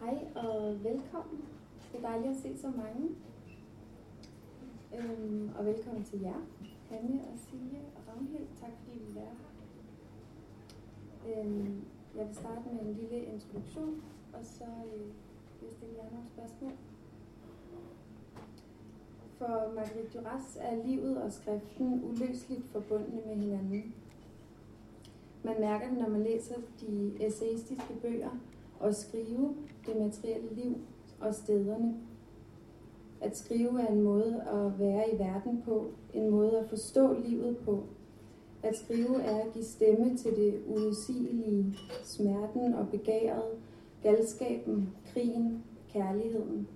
Hej og velkommen. Det er dejligt at se så mange. Øhm, og velkommen til jer, Hanne og Silje og Ragnhild. Tak fordi I vil være her. Øhm, jeg vil starte med en lille introduktion, og så øh, vil jeg stille jer nogle spørgsmål. For Marguerite Duras er livet og skriften uløseligt forbundne med hinanden. Man mærker det, når man læser de essayistiske bøger og skrive det materielle liv og stederne. At skrive er en måde at være i verden på, en måde at forstå livet på. At skrive er at give stemme til det uudsigelige, smerten og begæret, galskaben, krigen, kærligheden.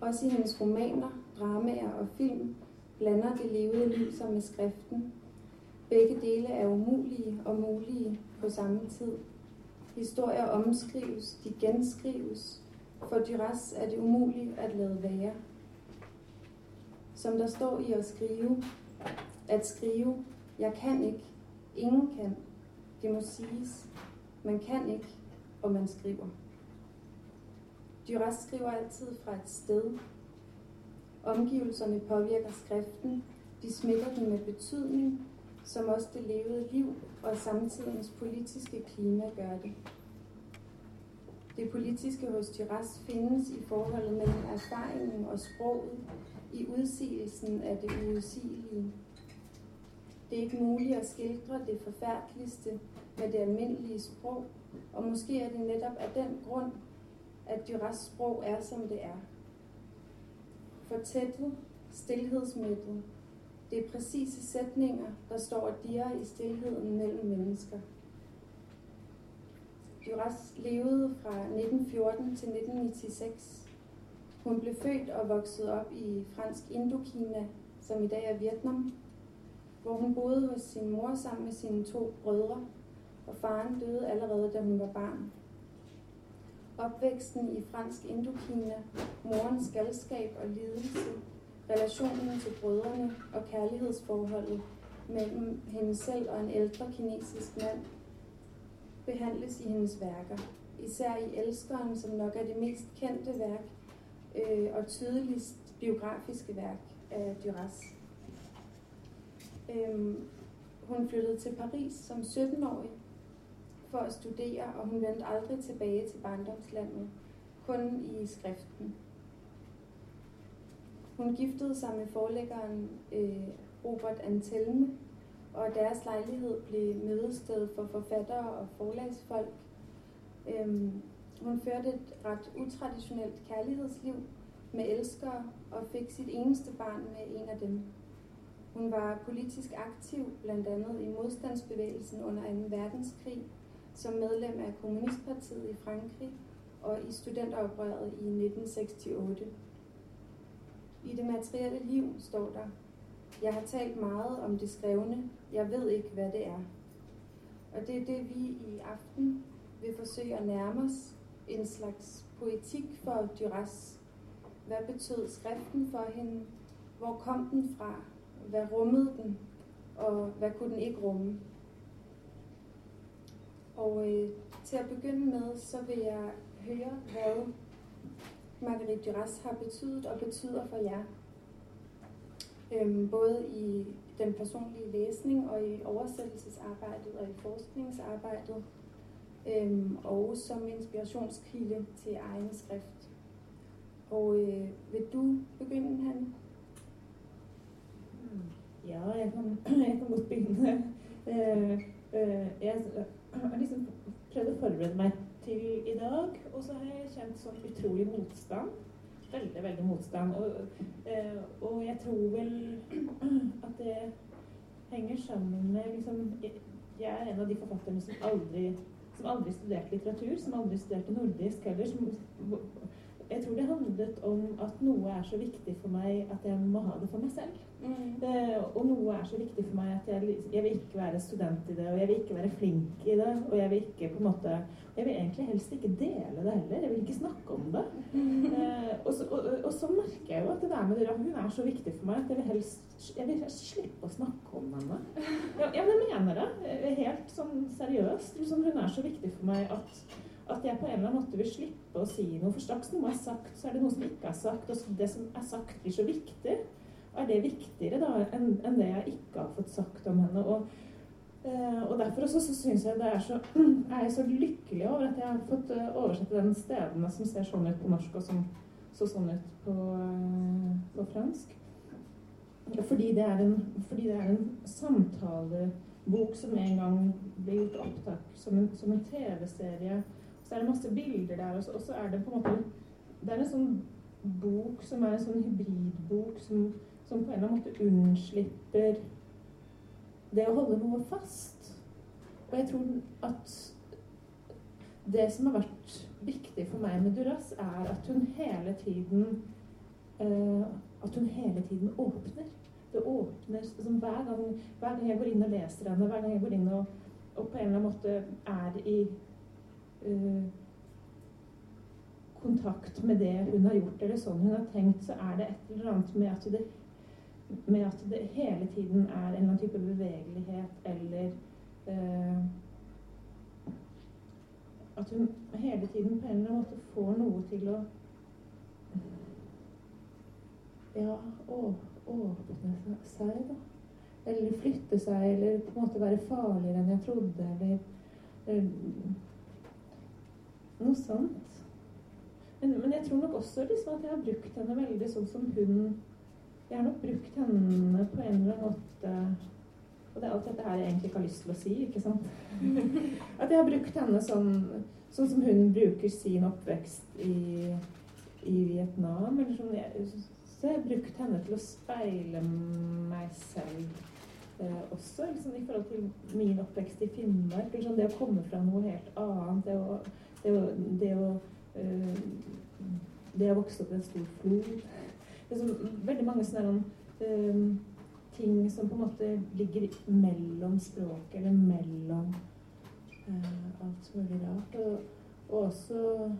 Også i hendes romaner, dramaer og film blander det levede liv sig med skriften. Begge dele er umulige og mulige på samme tid. Historier omskrives, de genskrives. For Duras er det umuligt at lade være. Som der står i at skrive, at skrive, jeg kan ikke, ingen kan, det må siges, man kan ikke, og man skriver. Duras skriver altid fra et sted. Omgivelserne påvirker skriften, de smitter den med betydning, som også det levede liv og samtidens politiske klima gør det. Det politiske hos Duras findes i forholdet mellem erfaringen og sproget, i udsigelsen af det uudsigelige. Det er ikke muligt at skildre det forfærdeligste med det almindelige sprog, og måske er det netop af den grund, at Duras sprog er, som det er. Fortættet, stilhedsmættet, det er præcise sætninger, der står og dirrer i stillheden mellem mennesker. Duras levede fra 1914 til 1996. Hun blev født og voksede op i fransk Indokina, som i dag er Vietnam, hvor hun boede hos sin mor sammen med sine to brødre, og faren døde allerede, da hun var barn. Opvæksten i fransk Indokina, morens galskab og lidelse, relationen til brødrene og kærlighedsforholdet mellem hende selv og en ældre kinesisk mand behandles i hendes værker. Især i Elskeren, som nok er det mest kendte værk øh, og tydeligst biografiske værk af Duras. Øhm, hun flyttede til Paris som 17-årig for at studere, og hun vendte aldrig tilbage til barndomslandet, kun i skriften. Hun giftede sig med forlæggeren øh, Robert Antelme, og deres lejlighed blev mødested for forfattere og forlagsfolk. Øhm, hun førte et ret utraditionelt kærlighedsliv med elskere og fik sit eneste barn med en af dem. Hun var politisk aktiv, blandt andet i modstandsbevægelsen under 2. verdenskrig, som medlem af Kommunistpartiet i Frankrig og i studenteroprøret i 1968. I det materielle liv står der, jeg har talt meget om det skrevne, jeg ved ikke, hvad det er. Og det er det, vi i aften vil forsøge at nærme os. En slags poetik for Duras. Hvad betød skriften for hende? Hvor kom den fra? Hvad rummede den? Og hvad kunne den ikke rumme? Og øh, til at begynde med, så vil jeg høre, hvad Marguerite Duras har betydet og betyder for jer. Både i den personlige læsning og i oversættelsesarbejdet og i forskningsarbejdet, og som inspirationskilde til egen skrift. Og øh, vil du begynde, Hanne? Ja, jeg kan, jeg kan godt begynne. Uh, uh, jeg har liksom prøvd å forberede meg til i dag, og så har jeg kjent sånn utrolig motstand. Veldig, veldig motstand. Og, uh, og jeg tror vel at det henger sammen med liksom Jeg er en av de forfatterne som aldri, som aldri studerte litteratur, som aldri studerte nordisk heller. Som, jeg tror det handlet om at noe er så viktig for meg at jeg må ha det for meg selv. Mm. Eh, og noe er så viktig for meg at jeg, jeg, vil ikke være student i det, og jeg vil ikke være flink i det. Og jeg vil ikke på en måte Jeg vil egentlig helst ikke dele det heller. Jeg vil ikke snakke om det. Eh, og, så, og, og, så merker jeg jo at det der med dere, hun er så viktig for meg at jeg vil helst jeg vil slippe å snakke om henne. Ja, jeg mener det. Helt sånn seriøst. Liksom, hun er så viktig for meg at at jeg på en eller annen måte vil slippe å si noe. For straks noe er sagt, så er det noe som ikke er sagt. Og det som er sagt, blir så viktig. Og Er det viktigere da enn, enn det jeg ikke har fått sagt om henne? Og, eh, og derfor også så syns jeg det er så er så lykkelig over at jeg har fått uh, oversette den stedene som ser sånn ut på norsk, og som så sånn ut på, uh, på fransk. Fordi det, en, fordi det er en samtalebok som en gang ble gjort opptak som en, en TV-serie så er det masse bilder der, og så er det på en måte Det er en sånn bok som er en sånn hybridbok som, som på en eller annen måte unnslipper det å holde noe fast. Og jeg tror at det som har vært viktig for meg med Duras, er at hun hele tiden uh, At hun hele tiden åpner. Det åpner liksom, hver, gang, hver, gang, jeg går inn og leser henne, hver gang jeg går inn og, og på en eller annen måte er i kontakt med det hun har gjort, eller sånn hun har tenkt, så er det et eller annet med at det, med at det hele tiden er en eller annen type bevegelighet eller uh, At hun hele tiden på en eller annen måte får noe til å Ja, åpne seg, da. Eller flytte seg, eller på en måte være farligere enn jeg trodde, eller, eller noe sånt. Men, men, jeg tror nok også liksom, at jeg har brukt henne veldig sånn som hun Jeg har nok brukt henne på en eller annen måte Og det er alt dette her jeg egentlig ikke har lyst til å si, ikke sant? At jeg har brukt henne sånn, sånn som hun bruker sin oppvekst i, i Vietnam. Eller sånn, jeg, så jeg har brukt henne til å speile meg selv eh, også, liksom, i forhold til min oppvekst i Finnmark. Liksom, det å komme fra noe helt annet. det å det å, det å, uh, det å vokse opp i en stor flod Veldig mange sånne uh, ting som på en måte ligger mellom språket, eller mellom uh, alt mulig rart. Og, og også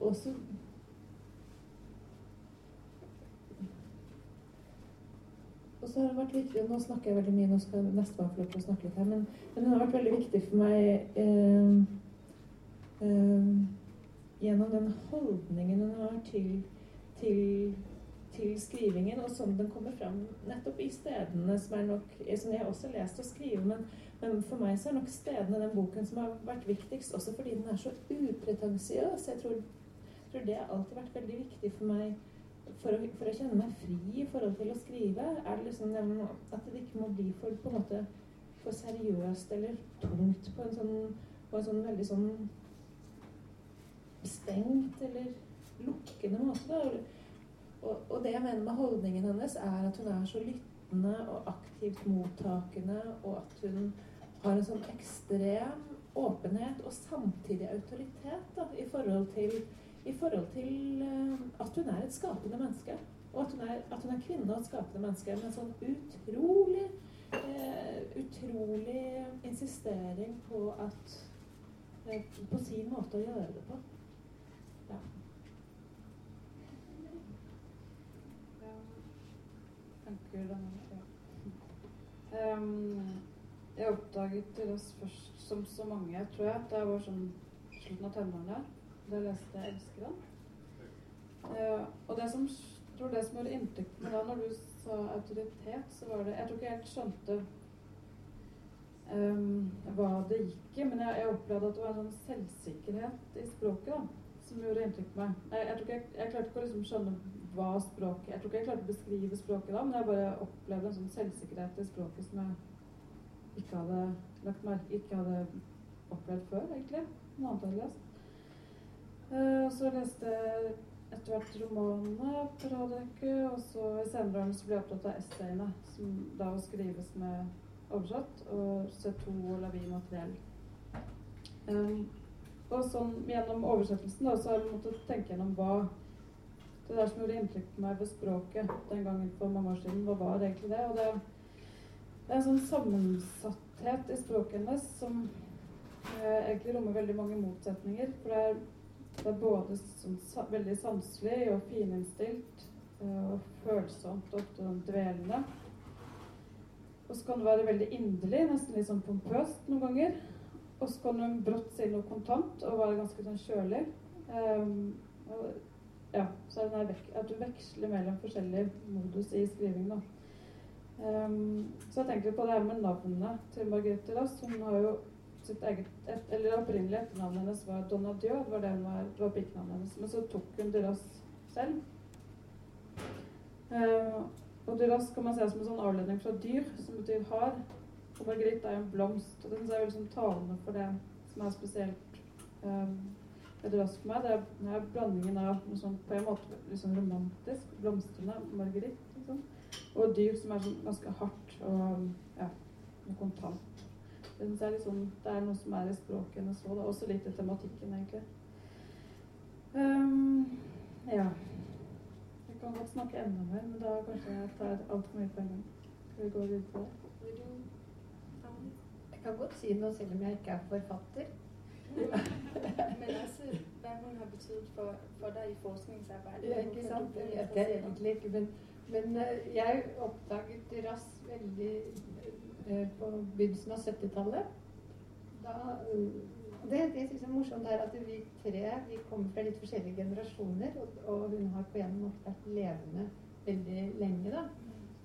også Og så har det vært viktig, Nå snakker jeg veldig mye, nå skal nestemann få lov til å snakke litt her, men, men det har vært veldig viktig for meg eh, gjennom den holdningen hun har til, til, til, skrivingen, og sånn den kommer fram nettopp i stedene som er nok Som jeg også har lest og skriver, men, men, for meg så er nok stedene den boken som har vært viktigst, også fordi den er så upretensiøs. Jeg tror, tror det har alltid vært veldig viktig for meg for å, for å, kjenne meg fri i forhold til å skrive, er det liksom at det ikke må bli for, på en måte, for seriøst eller tungt på en sånn, på en sånn veldig sånn stengt eller lukkende måte. Og, og, det jeg mener med holdningen hennes, er at hun er så lyttende og aktivt mottakende, og at hun har en sånn ekstrem åpenhet og samtidig autoritet da, i, forhold til, i forhold til uh, at hun er et skapende menneske. Og at hun er, at hun er kvinne og et skapende menneske med en sånn utrolig uh, utrolig insistering på at uh, på sin måte å gjøre det på. Tenker den ja. um, Jeg oppdaget Ross først som så mange, tror jeg. Da jeg var sånn slutten av tenårene. Da jeg leste 'Elsker han'. Uh, og det som, tror det som gjorde inntrykk på meg da når du sa autoritet, så var det Jeg tror ikke jeg helt skjønte um, hva det gikk i, men jeg, jeg opplevde at det var en sånn selvsikkerhet i språket da, som gjorde inntrykk på meg. Jeg, jeg, jeg, jeg klarte ikke å liksom skjønne hva språket Jeg tror ikke jeg klarte å beskrive språket da, men jeg bare opplevde en sånn selvsikkerhet i språket som jeg ikke hadde lagt merke ikke hadde opplevd før, egentlig. Noe annet hadde lest. Uh, så leste jeg etter hvert romanene på Radioekke, og så i senere år ble jeg opptatt av essayene, som da skrives med oversatt, og C2 og Lavie materiell. Um, og sånn gjennom oversettelsen da, så har jeg måttet tenke gjennom hva det der som gjorde inntrykk på meg ved språket den gangen for mange år siden, hva var egentlig det? Og det, det er en sånn sammensatthet i språket hennes som eh, egentlig rommer veldig mange motsetninger. For det er, det er både sånn, veldig sanselig og fininnstilt eh, og følsomt og ofte sånn dvelende. Og så kan det være veldig inderlig, nesten litt sånn pompøst noen ganger. Og så kan hun brått si noe kontant og være ganske sånn kjølig. Um, og, ja, så er det vek at du veksler mellom forskjellige modus i skriving. da. Um, så jeg tenker på det her med navnet til Margrethe Rass. Hun har jo sitt eget et, eller opprinnelig etternavnet hennes var Donna Dieu. Det var, det var, var pikenavnet hennes. Men så tok hun Duras selv. Uh, og Duras kan man se som en sånn avledning fra dyr, som betyr hard. Og Marguerite er jo en blomst. Og den er jo sånn talende for det som er spesielt um, med for meg. Det er, det er blandingen av noe sånn på en måte liksom romantisk, blomstrende Marguerite, liksom. og dyr som er sånn ganske hardt og ja, kontant. Det er, liksom, det er noe som er i språket hennes òg, også litt i tematikken, egentlig. Um, ja. Jeg kan godt snakke enda mer, men da kanskje jeg tar altfor mye på en gang. Skal vi gå videre det? Jeg kan godt si noe selv om jeg ikke er forfatter. men altså, hva hun har betydd for, for deg i forskningsarbeidet. Ja, ikke sant? Det vet jeg egentlig ikke, men, men eh, jeg oppdaget rass veldig Eh, på begynnelsen av 70-tallet. Uh, det, det jeg synes er morsomt, er at vi tre vi kommer fra litt forskjellige generasjoner. Og, og hun har på en måte vært levende veldig lenge. da.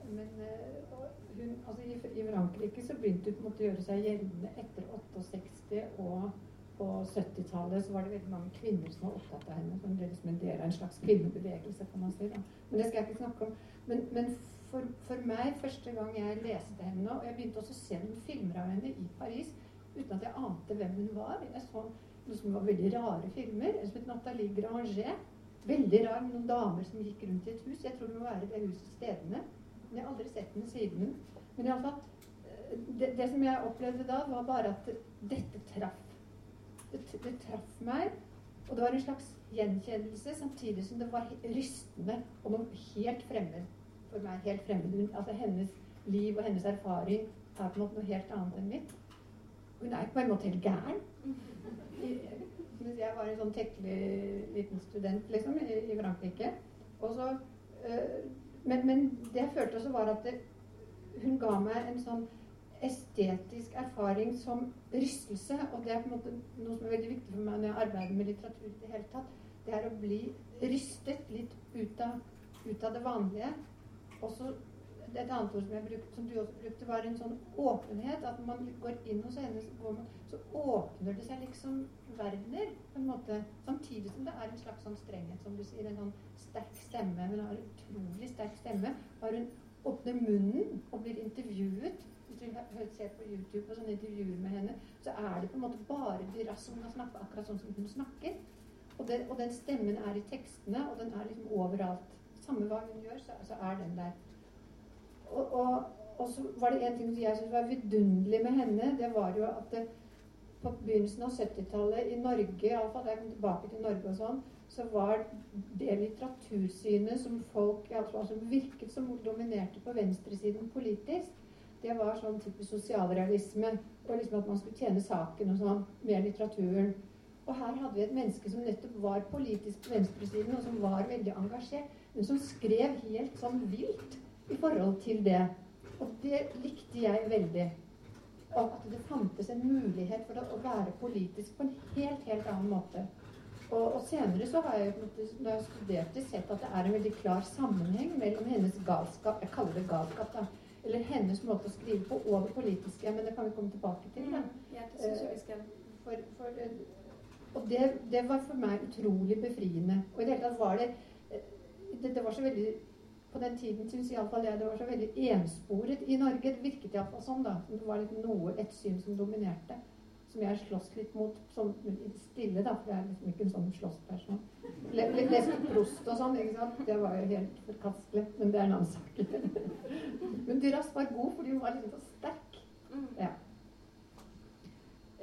Men uh, hun, altså i, i, Frankrike så begynte hun å gjøre seg gjeldende etter 68. Og på 70-tallet så var det veldig mange kvinner som var opptatt av henne. Som ble liksom en del av en slags kvinnebevegelse, kan man si. da. Men det skal jeg ikke snakke om. Men, men for, for, meg, første gang jeg leste henne Og jeg begynte også å se noen filmer av henne i Paris uten at jeg ante hvem hun var. Jeg så noe som var veldig rare filmer. En som het Nathalie Granger. Veldig rar, noen damer som gikk rundt i et hus. Jeg tror det må være det huset Stedene. Jeg har aldri sett den siden. Men iallfall eh, det, det som jeg opplevde da, var bare at dette traff. Det, det traff meg. Og det var en slags gjenkjennelse, samtidig som det var rystende og noe helt fremmed for meg helt fremmed. Altså hennes liv og hennes erfaring er på en måte noe helt annet enn mitt. Hun er på en måte helt gæren. Mens jeg var en sånn tekkelig liten student liksom, i, i Frankrike. Så, øh, men, men, det jeg følte også, var at det, hun ga meg en sånn estetisk erfaring som rystelse. Og det er på en måte noe som er veldig viktig for meg når jeg arbeider med litteratur i det hele tatt. Det er å bli rystet litt ut av, ut av det vanlige også et annet ord som, jeg brukte, som du også brukte, var en sånn åpenhet. At man går inn hos henne, så, så åpner det seg liksom verdener. på en måte, Samtidig som det er en slags sånn strenghet, som du sier. En sånn sterk stemme. Hun har en utrolig sterk stemme. Har hun åpner munnen og blir intervjuet Hvis du ser på YouTube og sånne intervjuer med henne, så er det på en måte bare Dyras som kan snakke akkurat sånn som hun snakker. Og den, og den stemmen er i tekstene, og den er liksom overalt. Samme hva hun gjør, så, så er den der. Og, og, så var det en ting som jeg syntes var vidunderlig med henne. Det var jo at det, på begynnelsen av 70-tallet i Norge, iallfall da jeg kom tilbake til Norge og sånn, så var det litteratursynet som folk altså, virket som dominerte på venstresiden politisk, det var sånn type sosialrealisme. Og liksom at man skulle tjene saken og sånn med litteraturen. Og her hadde vi et menneske som nettopp var politisk på venstresiden, og som var veldig engasjert men som skrev helt sånn vilt i forhold til det. Og det likte jeg veldig. Og at det fantes en mulighet for å være politisk på en helt, helt annen måte. Og, og senere så har jeg, når jeg studerte, sett at det er en veldig klar sammenheng mellom hennes galskap Jeg kaller det galskap, da. Eller hennes måte å skrive på og det politiske. Men det kan vi komme tilbake til. Da. Ja, det synes jeg vi skal. For, for, og det, det, var for meg utrolig befriende. Og i det hele tatt var det det, det, var så veldig På den tiden syns iallfall jeg det var så veldig ensporet i Norge. Det virket iallfall sånn, da. Det var litt noe, et syn som dominerte. Som jeg slåss litt mot sånn stille, da. For jeg er liksom ikke en sånn slåssperson. Le, le, leste Prost og sånn, ikke sant. Det var jo helt forkastelig. Men det er en annen sak. men Dyras var god fordi hun var litt så sterk. Mm. Ja.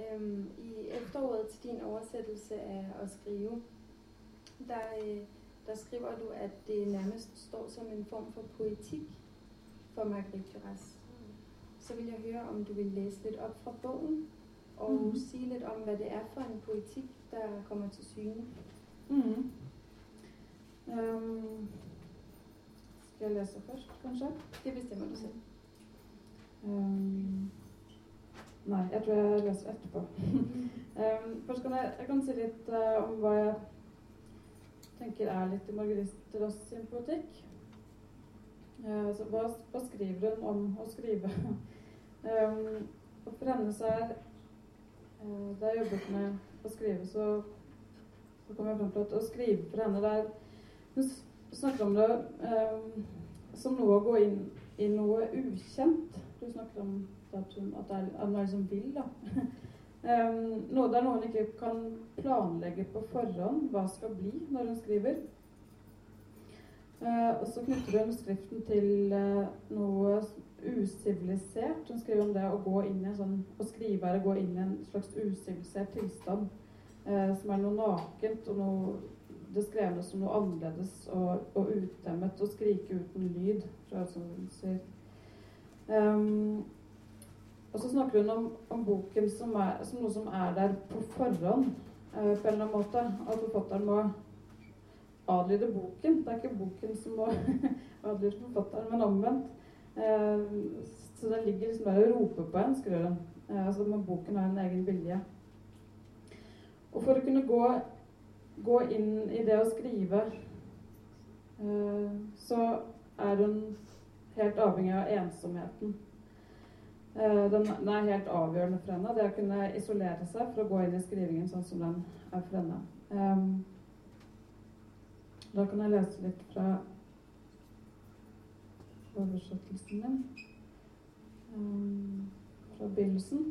Um, I efteråret til din oversettelse av å skrive, der der skriver du, at det nærmest står som en form for poetikk for Margrethe Duras. Så vil jeg høre om du vil lese litt opp fra boken, og mm. si litt om hva det er for en poetikk der kommer til syne. Mm. Um, skal jeg lese først, kanskje? Det bestemmer du selv. Um, Nei, jeg tror jeg leser etterpå. um, først kan jeg, jeg kan si litt uh, om hva jeg tenker er litt i Marguerite Ross sin politikk. Uh, altså, hva, hva, skriver hun om å skrive? um, for henne så er uh, Da jeg jobbet med å skrive, så, så kom jeg fram til at å skrive for henne det er Hun snakker om det um, som noe å gå inn i noe ukjent. Du snakker om at, hun, at, det er, at er liksom vil, da. um, noe, det er noe hun ikke kan planlegge på forhånd hva skal bli når hun skriver. Uh, og så knytter hun skriften til uh, noe usivilisert. Hun skriver om det å gå inn i en sånn, å skrive er å gå inn i en slags usivilisert tilstand. Uh, som er noe nakent og noe det skrevne som noe annerledes og, og utemmet og skrike uten lyd, tror jeg hun sier. Um, og så snakker hun om, om boken som, er, som, noe som er der på forhånd, eh, på en eller annen måte. At forfatteren må adlyde boken. Det er ikke boken som må adlyde forfatteren, men omvendt. Eh, så den ligger liksom der og roper på en, skriver hun. Eh, altså, må boken har en egen vilje. Og for å kunne gå gå inn i det å skrive, eh, så er hun helt avhengig av ensomheten. Eh, den, er helt avgjørende for henne, det å kunne isolere seg for å gå inn i skrivingen sånn som den er for henne. Um, da kan jeg lese litt fra oversettelsen min. Um, fra begynnelsen.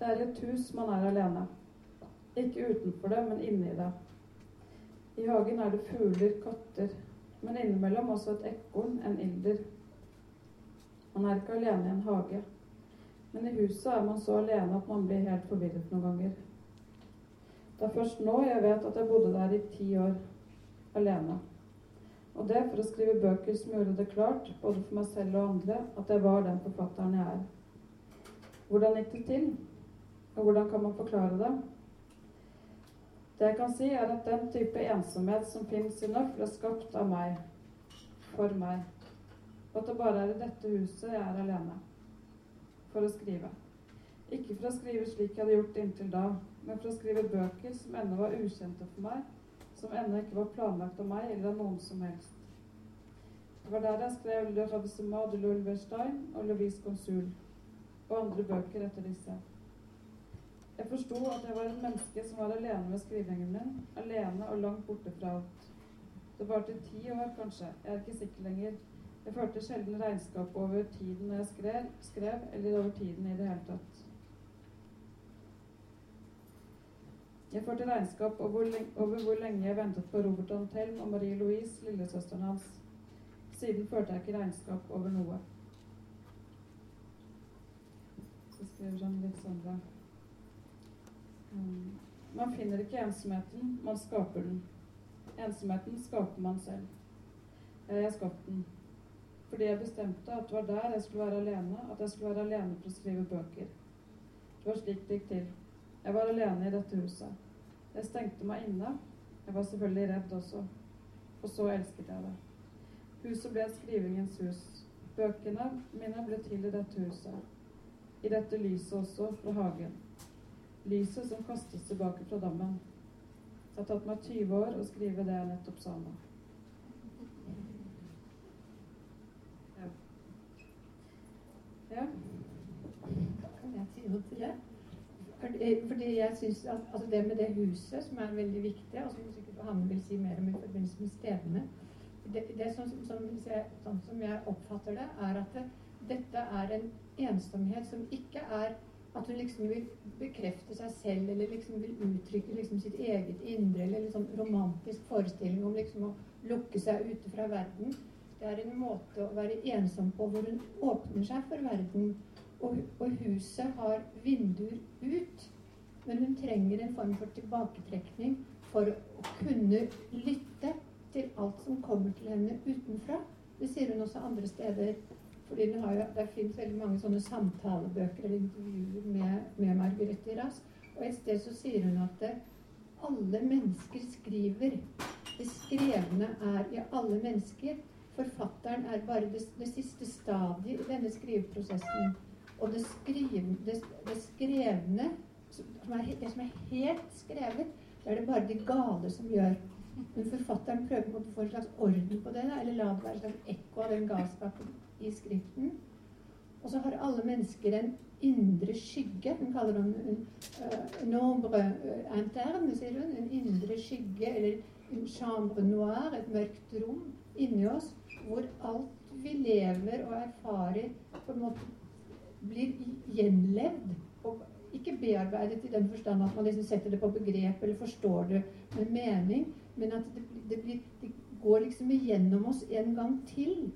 Det er et hus man er alene. Ikke utenfor det, men inni det. I hagen er det fugler, katter, men innimellom også et ekorn, en ilder. Man er ikke alene i en hage. Men i huset er man så alene at man blir helt forvirret noen ganger. Det er først nå jeg vet at jeg bodde der i ti år alene. Og det for å skrive bøker som gjorde det klart, både for meg selv og andre, at jeg var den forfatteren jeg er. Hvordan gikk det til? Og hvordan kan man forklare det? Det jeg kan si, er at den type ensomhet som fins i nøff ble skapt av meg. For meg. Og at det bare er i dette huset jeg er alene. For å skrive. Ikke for å skrive slik jeg hadde gjort inntil da, men for å skrive bøker som ennå var ukjente for meg, som ennå ikke var planlagt av meg eller av noen som helst. Det var der jeg skrev Le Ravissement de l'Ulverstein og Louise Consul, og andre bøker etter disse. Jeg forsto at jeg var et menneske som var alene med skrivingen min, alene og langt borte fra alt. Det varte ti år, kanskje, jeg er ikke sikker lenger. Jeg førte sjelden regnskap over tiden jeg skrev, skrev, eller over tiden i det hele tatt. Jeg førte regnskap over, hvor lenge jeg ventet på Robert Antelm og Marie Louise, lillesøsteren hans. Siden førte jeg ikke regnskap over noe. Så skriver han litt sånn da. Mm. Man finner ikke ensomheten, man skaper den. Ensomheten skaper man selv. Jeg skapte den. Fordi jeg bestemte at det var der jeg skulle være alene, at jeg skulle være alene for å skrive bøker. Det var slik det gikk til. Jeg var alene i dette huset. Jeg stengte meg inne. Jeg var selvfølgelig redd også. Og så elsket jeg det. Huset ble skrivingens hus. Bøkene mine ble til i dette huset. I dette lyset også, fra hagen lyset som kastes tilbake fra dammen. Det har tatt meg 20 år å skrive det jeg nettopp sa nå. Ja. Kan jeg si noe til det? Fordi, fordi jeg synes at altså Det med det huset, som er veldig viktig, og som sikkert Hanne vil si mer om i forbindelse med stedene det, det som, som, sånn som jeg oppfatter det, er at det, dette er en ensomhet som ikke er at hun liksom vil bekrefte seg selv, eller liksom vil uttrykke liksom sitt eget indre, eller liksom romantisk forestilling om liksom å lukke seg ute fra verden. Det er en måte å være ensom på hvor hun åpner seg for verden. Og, og huset har vinduer ut, men hun trenger en form for tilbaketrekning for å kunne lytte til alt som kommer til henne utenfra. Det sier hun også andre steder fordi jo, det fins veldig mange sånne samtalebøker eller intervjuer med, med Margrethe Rass. Og et sted så sier hun at det, alle mennesker skriver. Det skrevne er i alle mennesker. Forfatteren er bare det, det siste stadiet i denne skriveprosessen. Og det, skriv, det, det skrevne, som er, det som er helt skrevet, det er det bare de gale som gjør. Men forfatteren prøver på å få en slags orden på det, eller la det være et slags ekko av den galskapen i skriften. Og så har alle mennesker en indre skygge. Hun kaller en uh, nombre uh, interne, sier hun. En indre skygge, eller en chambre noir, et mørkt rom inni oss, hvor alt vi lever og erfarer, på en måte blir gjenlevd. Og ikke bearbeidet i den forstand at man liksom setter det på begrep eller forstår det med mening, men at det, det, blir, det går liksom igjennom oss en gang til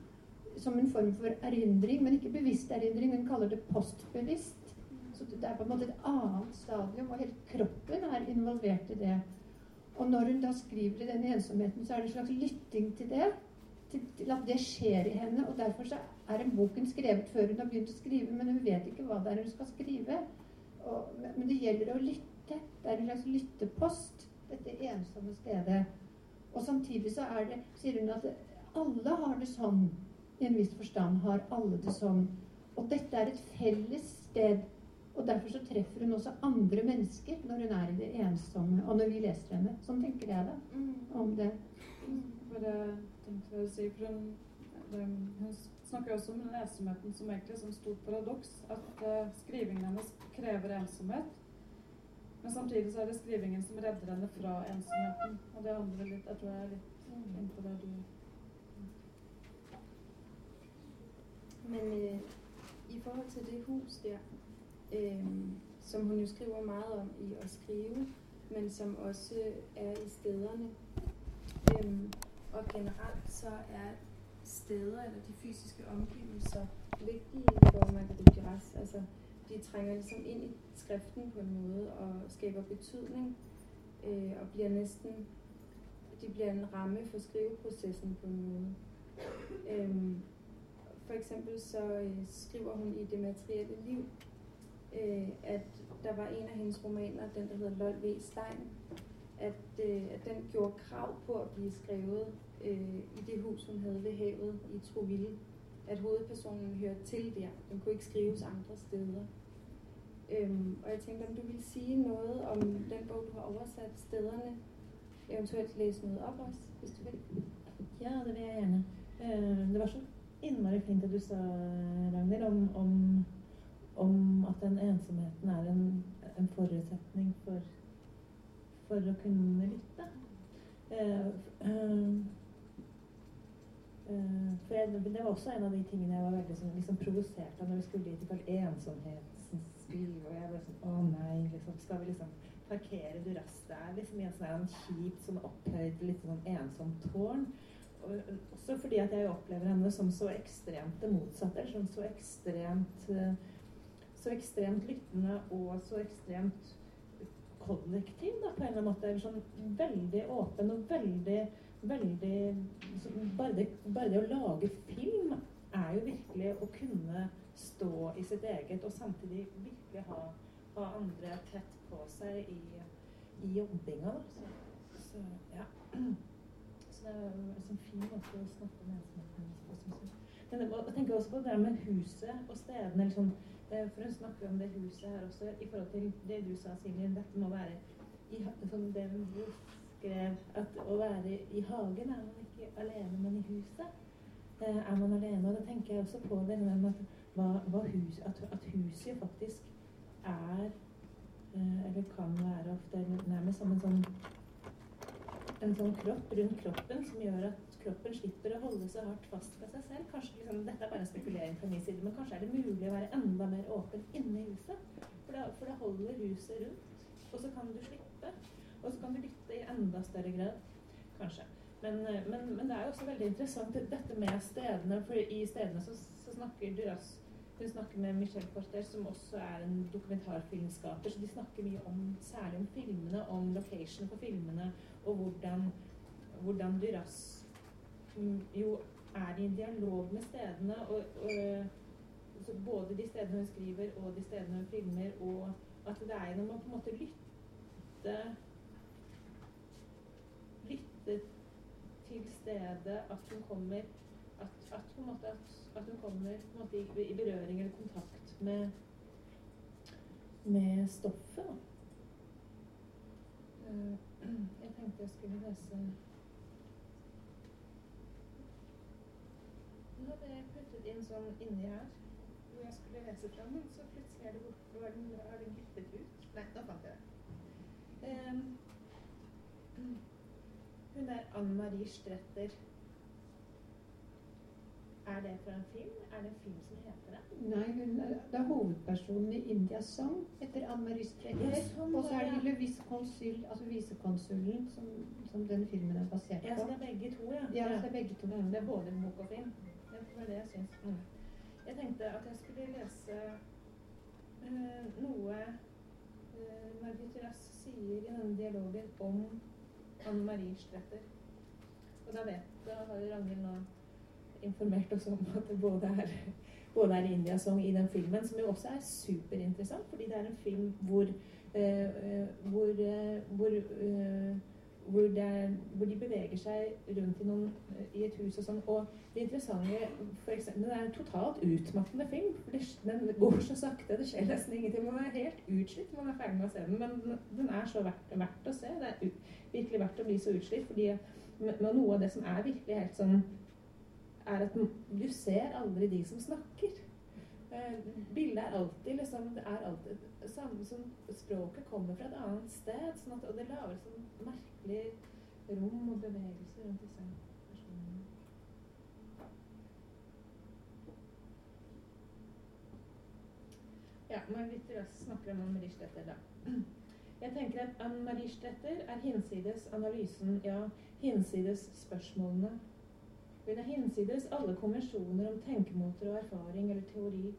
som en form for erindring, men ikke bevisst erindring. Hun kaller det postbevisst. Så det er på en måte et annet stadium, og hele kroppen er involvert i det. Og når hun da skriver i denne ensomheten, så er det en slags lytting til det. Til, at det skjer i henne. Og derfor så er den boken skrevet før hun har begynt å skrive, men hun vet ikke hva det er hun skal skrive. Og, men det gjelder å lytte. Det er en slags lyttepost, dette ensomme stedet. Og samtidig så er det, sier hun at alle har det sånn. I en viss forstand har alle det sånn. Og dette er et felles sted. Og derfor så treffer hun også andre mennesker når hun er i det ensomme, og når vi leser henne. Sånn tenker jeg da mm. om det. Bare tenkte jeg å si, for hun, hun snakker også om den ensomheten som egentlig et stort paradoks. At uh, skrivingen hennes krever ensomhet. Men samtidig så er det skrivingen som redder henne fra ensomheten. Og det handler litt Jeg tror jeg er litt innpå det du Men uh, i forhold til det hus der, uh, som hun jo skriver meget om i å skrive, men som også er i stederne um, Og generelt så er steder eller de fysiske omgivelser vigtige for Duras. Altså, de trænger liksom ind i skriften på en måde og skaber betydning øh, og bliver næsten de bliver en ramme for skriveprocessen på en måde. Øhm, for eksempel så øh, skriver hun i Det materielle liv, øh, at der var en af hendes romaner, den der hedder Lol V. Stein, at, øh, at den gjorde krav på at blive skrevet øh, i det hus, hun havde ved havet i Troville. At hovedpersonen hørte til der. Den kunne ikke skrives andre steder. Øhm, og jeg tænkte, om du ville sige noget om den bog, du har oversat stederne. Eventuelt læse noget op også, hvis du vil. Ja, det vil jeg gjerne. Øh, det var så innmari fint at du sa, Ragnhild, om, om, om at den ensomheten er en, en forutsetning for, for å kunne lytte. Uh, uh, for jeg, Det var også en av de tingene jeg var veldig sånn, liksom provosert av når vi skulle dit til ensomhetens spill. Og jeg ble sånn Å nei, liksom, skal vi liksom parkere Duras der? Liksom i en sånn kjipt, sånn opphøyd, litt sånn ensomt tårn. Og, også fordi at jeg opplever henne som så ekstremt det motsatte. Sånn, så ekstremt så ekstremt lyttende og så ekstremt kollektiv, da, på en eller annen måte. Sånn veldig åpen og veldig veldig bare det, bare det, å lage film er jo virkelig å kunne stå i sitt eget og samtidig virkelig ha, ha andre tett på seg i, i jobbinga. Så, så, ja. så det er en sånn fin måte å snakke med ensomheten på. Jeg tenker også på det med huset og stedene. Liksom, for hun snakker om det huset her også i forhold til det du sa, Silje. Dette må være i, sånn, det, skrev at å være i hagen er man ikke alene, men i huset eh, er man alene. Og da tenker jeg også på det med at, hva, hva hus, at, at, huset faktisk er eh, Eller kan være ofte nærmest som en sånn en sånn kropp rundt kroppen som gjør at kroppen slipper å holde så hardt fast ved seg selv. Kanskje liksom, Dette er bare en spekulering fra min side, men kanskje er det mulig å være enda mer åpen inne i huset. For da, for da holder huset rundt, og så kan du slippe. Og så kan du lytte i enda større grad, kanskje. Men, eh, men, men, det er jo også veldig interessant dette med stedene. For i stedene så, så snakker Duras Hun snakker med Michel Porter, som også er en dokumentarfilmskaper. Så de snakker mye om, særlig om filmene, om location på filmene, og hvordan, hvordan Duras jo er i en dialog med stedene. Og, og, både de stedene hun skriver, og de stedene hun filmer. Og at det er når man på en måte lytter Lytter til stedet, at hun kommer at, at, på en måte, at, at hun kommer måte, i, i berøring eller kontakt med, med stoffet. Da. Eh, jeg tenkte jeg skulle lese hadde jeg puttet inn sånn inni her hvor jeg skulle lese fra, men så plutselig er det borte. er den, er den glippet ut? Nei, nå fant jeg det. Um, hun er Anne Marie Stretter. Er det fra en film? Er det en film som heter det? Nei, hun er, det er hovedpersonen i Indias sang etter Anne Marie Stretter. Ja, sånn og så er det. Le altså visekonsulen, som, som den filmen er basert på. Ja, så det er begge to, ja. Ja, det er begge to. Det er både bok og film. Det var det jeg syns. Mm. Jeg tenkte at jeg skulle lese uh, noe uh, Margit Rass sier i denne dialogen om Anne Marie Stretter. Og da vet da har Ragnhild nå informert oss om at det både er, både er Indiasong i den filmen, som jo også er superinteressant, fordi det er en film hvor eh, hvor, hvor hvor, det hvor de beveger seg rundt i, noen, i et hus og sånn. Og det interessante for eksempel, Den er en totalt utmattende film. for det, Den går så sakte, det skjer nesten ingenting. Man er helt utslitt når man er ferdig med å se den. Men den, er så verdt, verdt å se. Det er u, virkelig verdt å bli så utslitt. fordi noe av det som er virkelig helt sånn er at du ser aldri de som snakker. Eh, bildet er alltid liksom Det er alltid samme som språket kommer fra et annet sted. Sånn at, og det lager sånn merkelig rom og bevegelse rundt disse personene. Ja, Margrethe Rass snakker om Ann-Marie Stretter, da. Jeg tenker at Anne Marie Stetter er hinsides analysen, ja, hinsides spørsmålene. Hun er hinsides alle konvensjoner om tenkemåter og erfaring eller teori.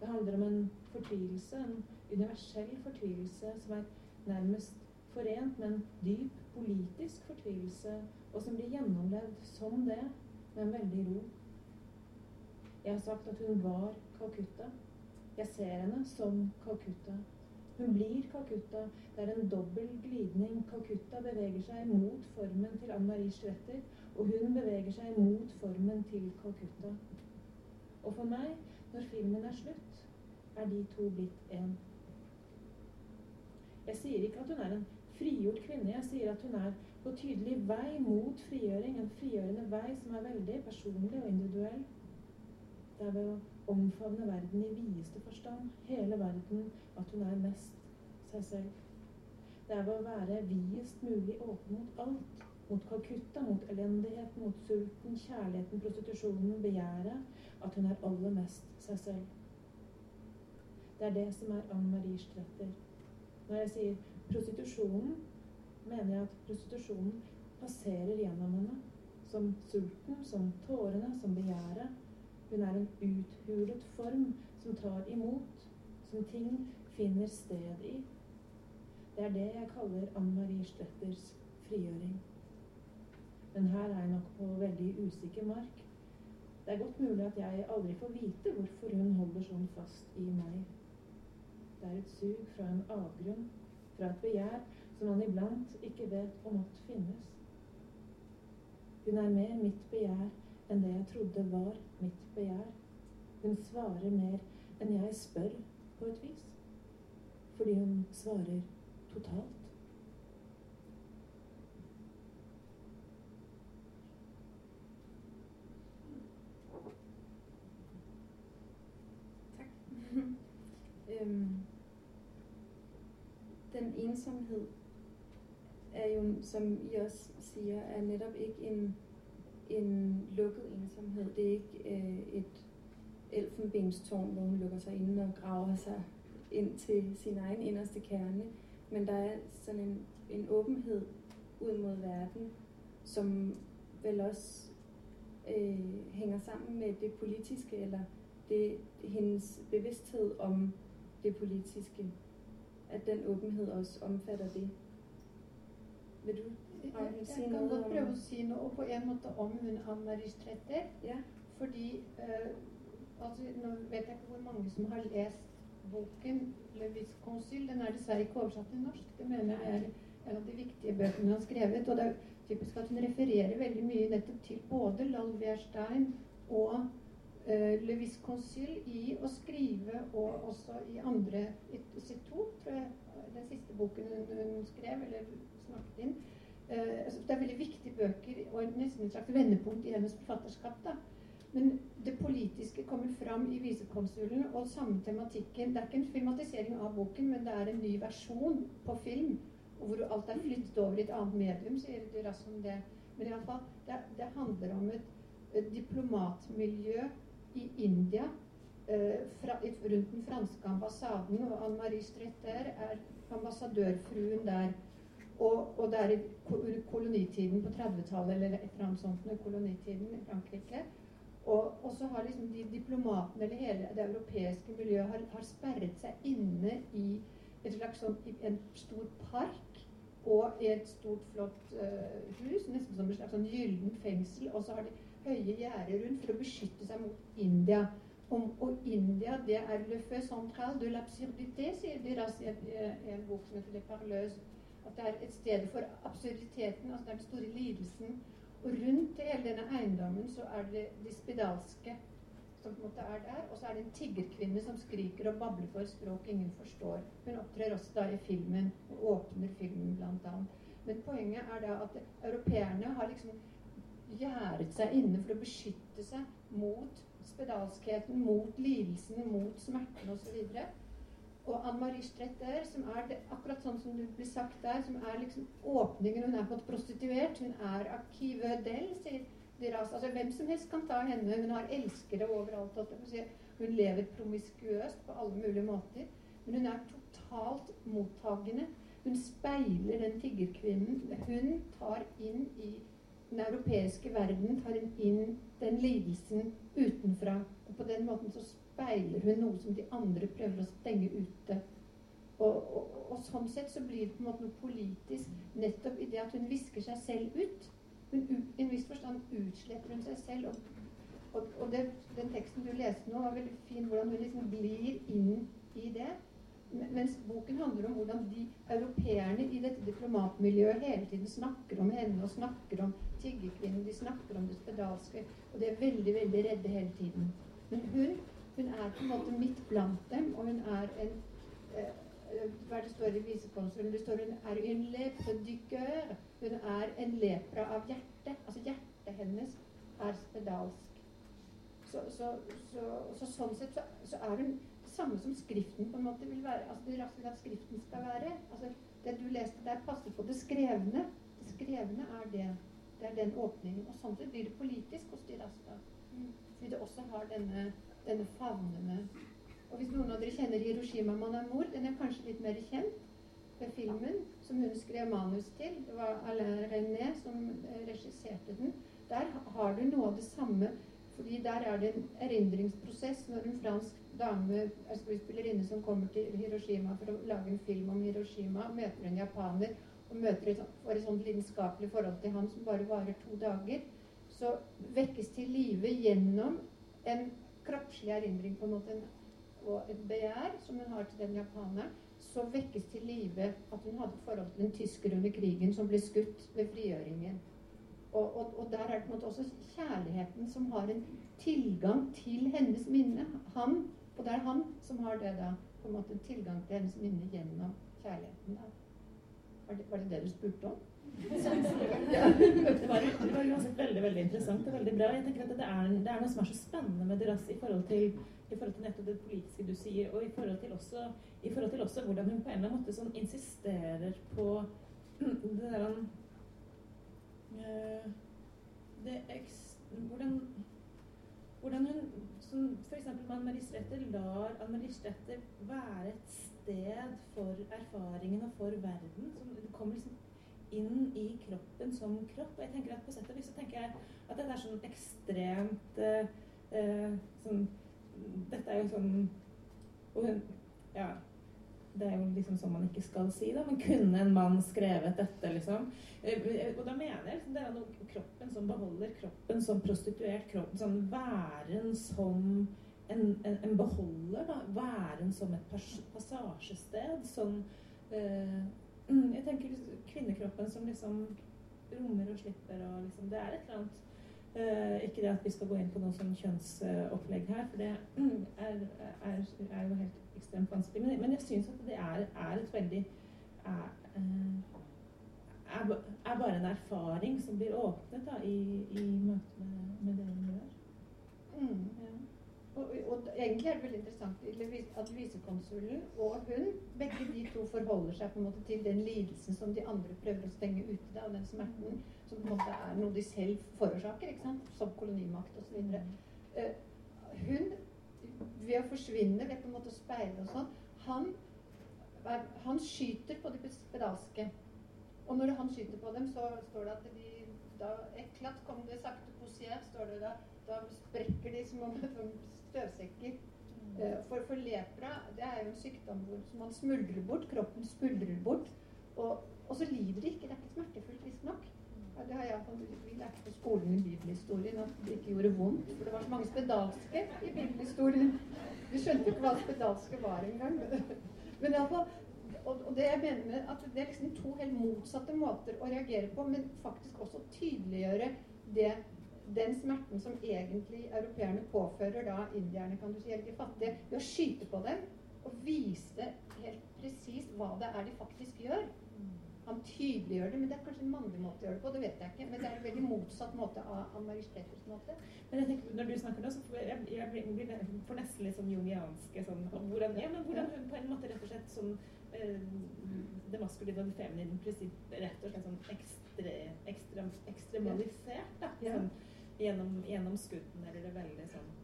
Det handler om en fortvilelse, en universell fortvilelse som er nærmest forent med en dyp politisk fortvilelse, og som blir gjennomlevd som det, med en veldig ro. Jeg har sagt at hun var Calcutta. Jeg ser henne som Calcutta. Hun blir Calcutta. Det er en dobbel glidning. Calcutta beveger seg mot formen til Anne Marie Stretter, og hun beveger seg mot formen til Calcutta. Og for meg, når filmen er slutt, er de to blitt én. Jeg sier ikke at hun er en frigjort kvinne, jeg sier at hun er på tydelig vei mot frigjøring. En frigjørende vei som er veldig personlig og individuell. Det er ved å omfavne verden i videste forstand, hele verden, at hun er mest seg selv. Det er ved å være videst mulig åpen mot alt. Mot Calcutta, mot elendigheten, mot sulten, kjærligheten, prostitusjonen, begjæret. At hun er aller mest seg selv. Det er det som er Anne Marie Stretter. Når jeg sier prostitusjonen, mener jeg at prostitusjonen passerer gjennom henne. Som sulten, som tårene, som begjæret. Hun er en uthulet form som tar imot, som ting finner sted i. Det er det jeg kaller Anne Marie Stretters frigjøring. Men her er jeg nok på veldig usikker mark. Det er godt mulig at jeg aldri får vite hvorfor hun holder sånn fast i meg. Det er et sug fra en avgrunn, fra et begjær som han iblant ikke vet om at finnes. Hun er mer mitt begjær enn det jeg trodde var mitt begjær. Hun svarer mer enn jeg spør, på et vis. Fordi hun svarer totalt. Takk. øhm, den ensomhed er jo, som I også siger, er netop ikke en, en lukket ensomhed. Det er ikke øh, et elfenbenstårn, hvor hun lukker sig inde og graver sig ind til sin egen inderste kerne. Men der er sådan en, en åbenhed ud mod verden, som vel også øh, hænger sammen med det politiske, eller det, hendes bevidsthed om det politiske. At den åbenhed også omfatter det. Vil du Jeg, Ragnhild, jeg kan godt prøve å si noe på en måte om hun Anne Marie Stretter. Ja. Fordi eh, altså, Nå vet jeg ikke hvor mange som har lest boken 'Le Visconsul'. Den er dessverre ikke oversatt til norsk. Det mener jeg er en av de viktige bøkene han har skrevet. Og det er typisk at hun refererer veldig mye nettopp til både Lalvier Stein og uh, Le Visconsul i å skrive, og også i andre i C2, tror jeg, den siste boken hun, hun skrev, eller snakket inn. Uh, altså, det er veldig viktige bøker og nesten et slags vendepunkt i hennes forfatterskap. da. Men det politiske kommer fram i visekonsulen, og samme tematikken. Det er ikke en filmatisering av boken, men det er en ny versjon på film. Hvor alt er flyttet over i et annet medium, sier de raskt om det. Men iallfall, det, det handler om et, et diplomatmiljø i India eh, fra, rundt den franske ambassaden, og Anne Marie Stretter er ambassadørfruen der. Og, og det er i kolonitiden på 30-tallet, eller et eller annet sånt, kolonitiden i Frankrike. Og, og, så har liksom de diplomatene eller hele det europeiske miljøet har, har sperret seg inne i et slags sånn, i en stor park og i et stort, flott uh, hus, nesten som et slags sånn gyllent fengsel. Og så har de høye gjerder rundt for å beskytte seg mot India. Om, og India, det er le feu central de l'absurdité, sier de i en, en bok som heter Le Parleuse. At det er et sted for absurditeten, altså den store lidelsen og rundt hele denne eiendommen så er det de spedalske som på en måte er der. Og så er det en tiggerkvinne som skriker og babler for språk ingen forstår. Hun opptrer også da i filmen, og åpner filmen blant annet. Men poenget er da at europeerne har liksom gjerdet seg inne for å beskytte seg mot spedalskheten, mot lidelsene, mot smerten osv. Og Anne Marie Strett der, som er det, akkurat sånn som det blir sagt der, som er liksom åpningen Hun er på et prostituert. Hun er Akive Del, sier de ras. Altså hvem som helst kan ta henne. Hun har elskere overalt. Hun lever promiskuøst på alle mulige måter. Men hun er totalt mottagende. Hun speiler den tiggerkvinnen. Hun tar inn i den europeiske verden, tar inn den lidelsen utenfra. Og på den måten så speiler hun noe som de andre prøver å stenge ute. Og, og, og, sånn sett så blir det på en måte noe politisk nettopp i det at hun visker seg selv ut. Hun, I en viss forstand utsletter hun seg selv. Og, og det, den teksten du leste nå, var veldig fin, hvordan hun liksom glir inn i det. Mens boken handler om hvordan de europeerne i dette diplomatmiljøet hele tiden snakker om henne og snakker om tiggerkvinnen, de snakker om det spedalske, og de er veldig, veldig redde hele tiden. Men hun hun er på en måte midt blant dem, og hun er en eh, eh Hva det står i visekonsulen? Det står hun er en lepre du coeur. Hun er en lepra av hjertet. Altså hjertet hennes er spedalsk. Så, så, så, så sånn sett så, er hun samme som Skriften på en måte vil være. altså Det vil at Skriften skal være. altså Det du leste der, passer på det skrevne. Det skrevne er det. Det er den åpningen. Og sånn sett blir det politisk hos de Rasta. Mm. Fordi det også har denne denne favnende Og hvis noen av dere kjenner Hiroshima Manamor, den er kanskje litt mer kjent ved filmen, som hun skrev manus til. Det var Alain René som eh, regisserte den. Der har du noe av det samme, fordi der er det en erindringsprosess når en fransk dame, skuespillerinne som kommer til Hiroshima for å lage en film om Hiroshima, møter en japaner og møter et, får et sånt lidenskapelig forhold til han som bare varer to dager, så vekkes til live gjennom en kroppslig erindring på en måte, og et begjær som hun har til den japaneren, så vekkes til live at hun hadde forhold til en tysker under krigen som ble skutt ved frigjøringen. Og, og, og, der er det på en måte også kjærligheten som har en tilgang til hennes minne. Han, og det er han som har det da, på en måte en tilgang til hennes minne gjennom kjærligheten. Var, det, var det det du spurte om? det, var, det var uansett veldig veldig interessant og veldig bra. Jeg tenker at Det er, det er noe som er så spennende med Duras i forhold til, i forhold til nettopp det politiske du sier, og i forhold til også, i forhold til også hvordan hun på en eller annen måte sånn insisterer på det der han hvordan, hvordan hun som f.eks. Anne-Marie Stretter lar Anne-Marie Stretter være et sted for erfaringen og for verden. Som, kommer liksom inn i kroppen som kropp. Og jeg tenker at på sett og vis så tenker jeg at dette er sånn ekstremt uh, uh, sånn, Dette er jo sånn og hun, Ja. Det er jo liksom sånn man ikke skal si, da. Men kunne en mann skrevet dette, liksom? Uh, og da mener jeg liksom, det er noe kroppen som beholder kroppen som prostituert. kroppen Sånn væren som en, en, en beholder, da. Væren som et passasjested. Sånn uh, Mm, jeg tenker kvinnekroppen som liksom rommer og slipper og liksom Det er et eller annet uh, Ikke det at vi skal gå inn på noe sånn kjønnsopplegg her, for det er, er, er, jo helt ekstremt vanskelig. Men, men jeg syns at det er, er, et veldig er, er, bare en erfaring som blir åpnet da, i, i møte med, med det hun gjør. Mm. Ja. Og, og, egentlig er det veldig interessant at visekonsulen og hun, begge de to forholder seg på en måte til den lidelsen som de andre prøver å stenge ute, da, og den smerten som på en måte er noe de selv forårsaker, ikke sant? som kolonimakt osv. Uh, eh, hun, ved å forsvinne, ved på en måte å speile og sånn, han, han skyter på de spedalske. Og når han skyter på dem, så står det at de da Eklat kom det sakte posier, står det da. Da sprekker de som om støvsekker. Mm. Eh, for, for, lepra det er jo en sykdom hvor man smuldrer bort. Kroppen smuldrer bort. Og, og så lider de ikke. Det er ikke smertefullt, visstnok. Ja, det har jeg, vi lærte på skolen i bibelhistorien at det ikke gjorde vondt. For det var så mange spedalske i bibelhistorien. Vi skjønte ikke hva spedalske var engang. Men iallfall og det jeg mener med at det er liksom to helt motsatte måter å reagere på, men faktisk også tydeliggjøre det den smerten som egentlig europeerne påfører da indierne, kan du si, eller de fattige, ved å skyte på dem og vise helt presist hva det er de faktisk gjør. Han tydeliggjør det, men det er kanskje en mannlig måte å gjøre det på. det vet jeg ikke, Men det er en veldig motsatt måte av Ann Marie Steffers måte. Men jeg tenker, Når du snakker nå, så får jeg, jeg blir, får nesten litt sånn jungianske sånn, hvordan, ja, men hvordan hun på en måte rett og slett sånn eh, det maskuline og det feminine prinsippet rett og slett sånn ekstre, ekstre, ekstremalisert. da, sånn, gjennom, gjennom skuddene eller det veldig sånn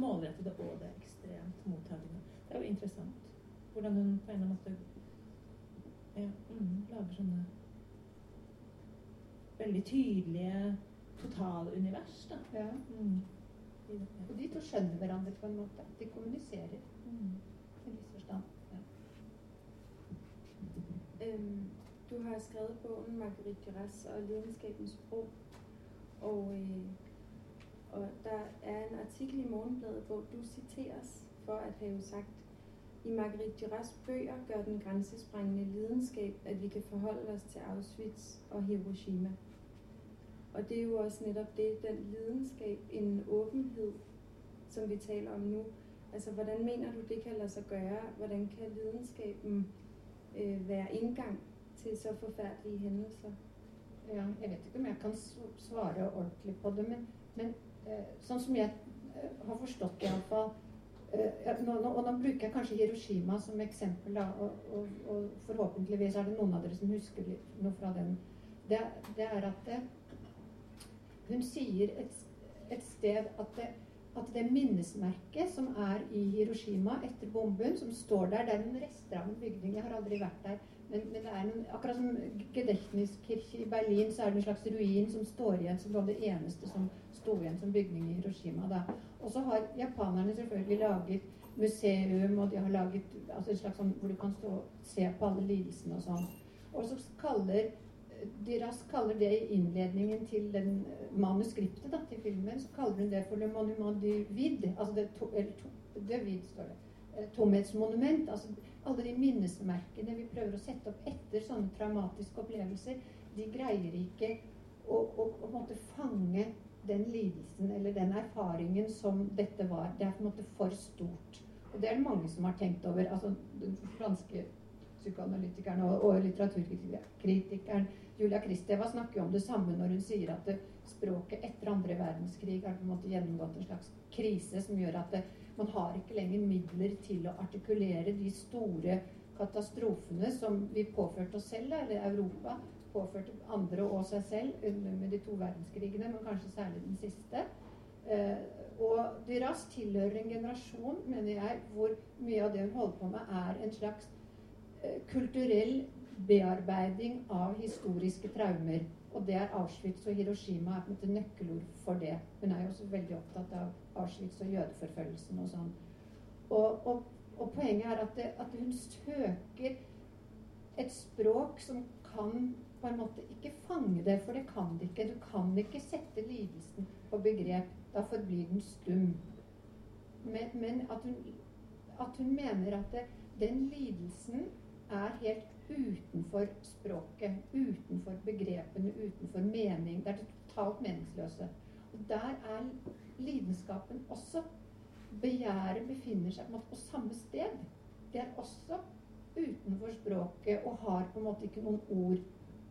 målrettede og det ekstremt mottagende. Det er jo interessant hvordan hun på en måte ja, mm, lager sånne veldig tydelige totalunivers. da. Ja. Mm. Og de to skjønner hverandre på en måte. De kommuniserer mm. i viss forstand. Ja. Um, du har skrevet boken 'Marguerite Duras og lidenskapens bro'. Og, øh, og der er en artikkel i Morgenbladet, hvor du citeres for at have sagt, i Marguerite Duras bøger gør den grænsesprængende lidenskab, at vi kan forholde os til Auschwitz og Hiroshima. Og det er jo også netop det, den lidenskab, en åbenhed, som vi taler om nu. Altså, hvordan mener du, det kan lade sig gøre? Hvordan kan lidenskaben øh, være indgang til så forfærdelige hændelser? ja, Jeg vet ikke om jeg kan svare ordentlig på det, men, men øh, sånn som jeg øh, har forstått iallfall eh, nå, nå, og nå bruker jeg kanskje Hiroshima som eksempel, da, og, og, og, forhåpentligvis er det noen av dere som husker noe fra den. Det, det er at det, hun sier et, et sted at det, at det minnesmerket som er i Hiroshima etter bomben, som står der Det er en rester av en bygning. Jeg har aldri vært der. Men, men, det er en, akkurat som Gedechniskirche i Berlin, så er det en slags ruin som står igjen som det eneste som sto igjen som bygning i Hiroshima. da. Og så har japanerne selvfølgelig laget museum, og de har laget altså en slags sånn hvor du kan stå og se på alle lidelsene og sånn. Og så kaller de raskt kaller det i innledningen til den manuskriptet da, til filmen, så kaller hun det for le monument du vide. Altså det, to, eller to, det vid, står det. Eh, tomhetsmonument. altså alle de minnesmerkene vi prøver å sette opp etter sånne traumatiske opplevelser, de greier ikke å, å, å måtte fange den lidelsen eller den erfaringen som dette var. Det er på en måte for stort. Og det er det mange som har tenkt over. altså Den franske psykoanalytikeren og, og litteraturkritikeren Julia Kristeva snakker jo om det samme når hun sier at det, språket etter andre verdenskrig har på en måte gjennomgått en slags krise som gjør at det, man har ikke lenger midler til å artikulere de store katastrofene som vi påførte oss selv, eller Europa påførte andre og seg selv under de to verdenskrigene, men kanskje særlig den siste. Og og Duras tilhører en generasjon, mener jeg, hvor mye av det hun holder på med, er en slags eh, kulturell bearbeiding av historiske traumer. Og det er Auschwitz og Hiroshima er på en måte nøkkelord for det. Hun er jo også veldig opptatt av Auschwitz og jødeforfølgelsen og sånn. Og, og, og, poenget er at, det, at, hun søker et språk som kan på en måte ikke fange det, for det kan det ikke. Du kan ikke sette lidelsen på begrep. Da forblir den stum. Men, men at, hun, at, hun, mener at det, den lidelsen er helt utenfor språket, utenfor begrepene, utenfor mening. Det er totalt meningsløse. Og der er lidenskapen også. Begjæret befinner seg på, på samme sted. Det er også utenfor språket og har på en måte ikke noen ord.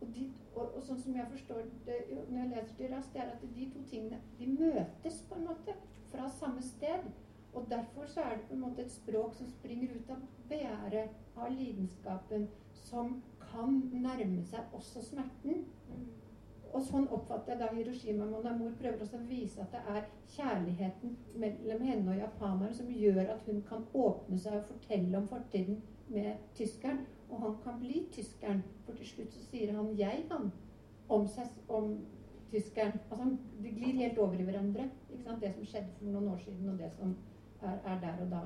Og, de, og, og sånn som jeg forstår det når jeg leser det raskt, det er at de to tingene de møtes på en måte fra samme sted. Og derfor så er det på en måte et språk som springer ut av begjæret, av lidenskapen, som kan nærme seg også smerten. Og sånn oppfatter jeg da Hiroshima Monamor prøver også å vise at det er kjærligheten mellom henne og japaneren som gjør at hun kan åpne seg og fortelle om fortiden med tyskeren. Og han kan bli tyskeren, for til slutt så sier han 'jeg', han, om, seg, om tyskeren. Altså, De glir helt over i hverandre. ikke sant? Det som skjedde for noen år siden, og det som er, er der og da.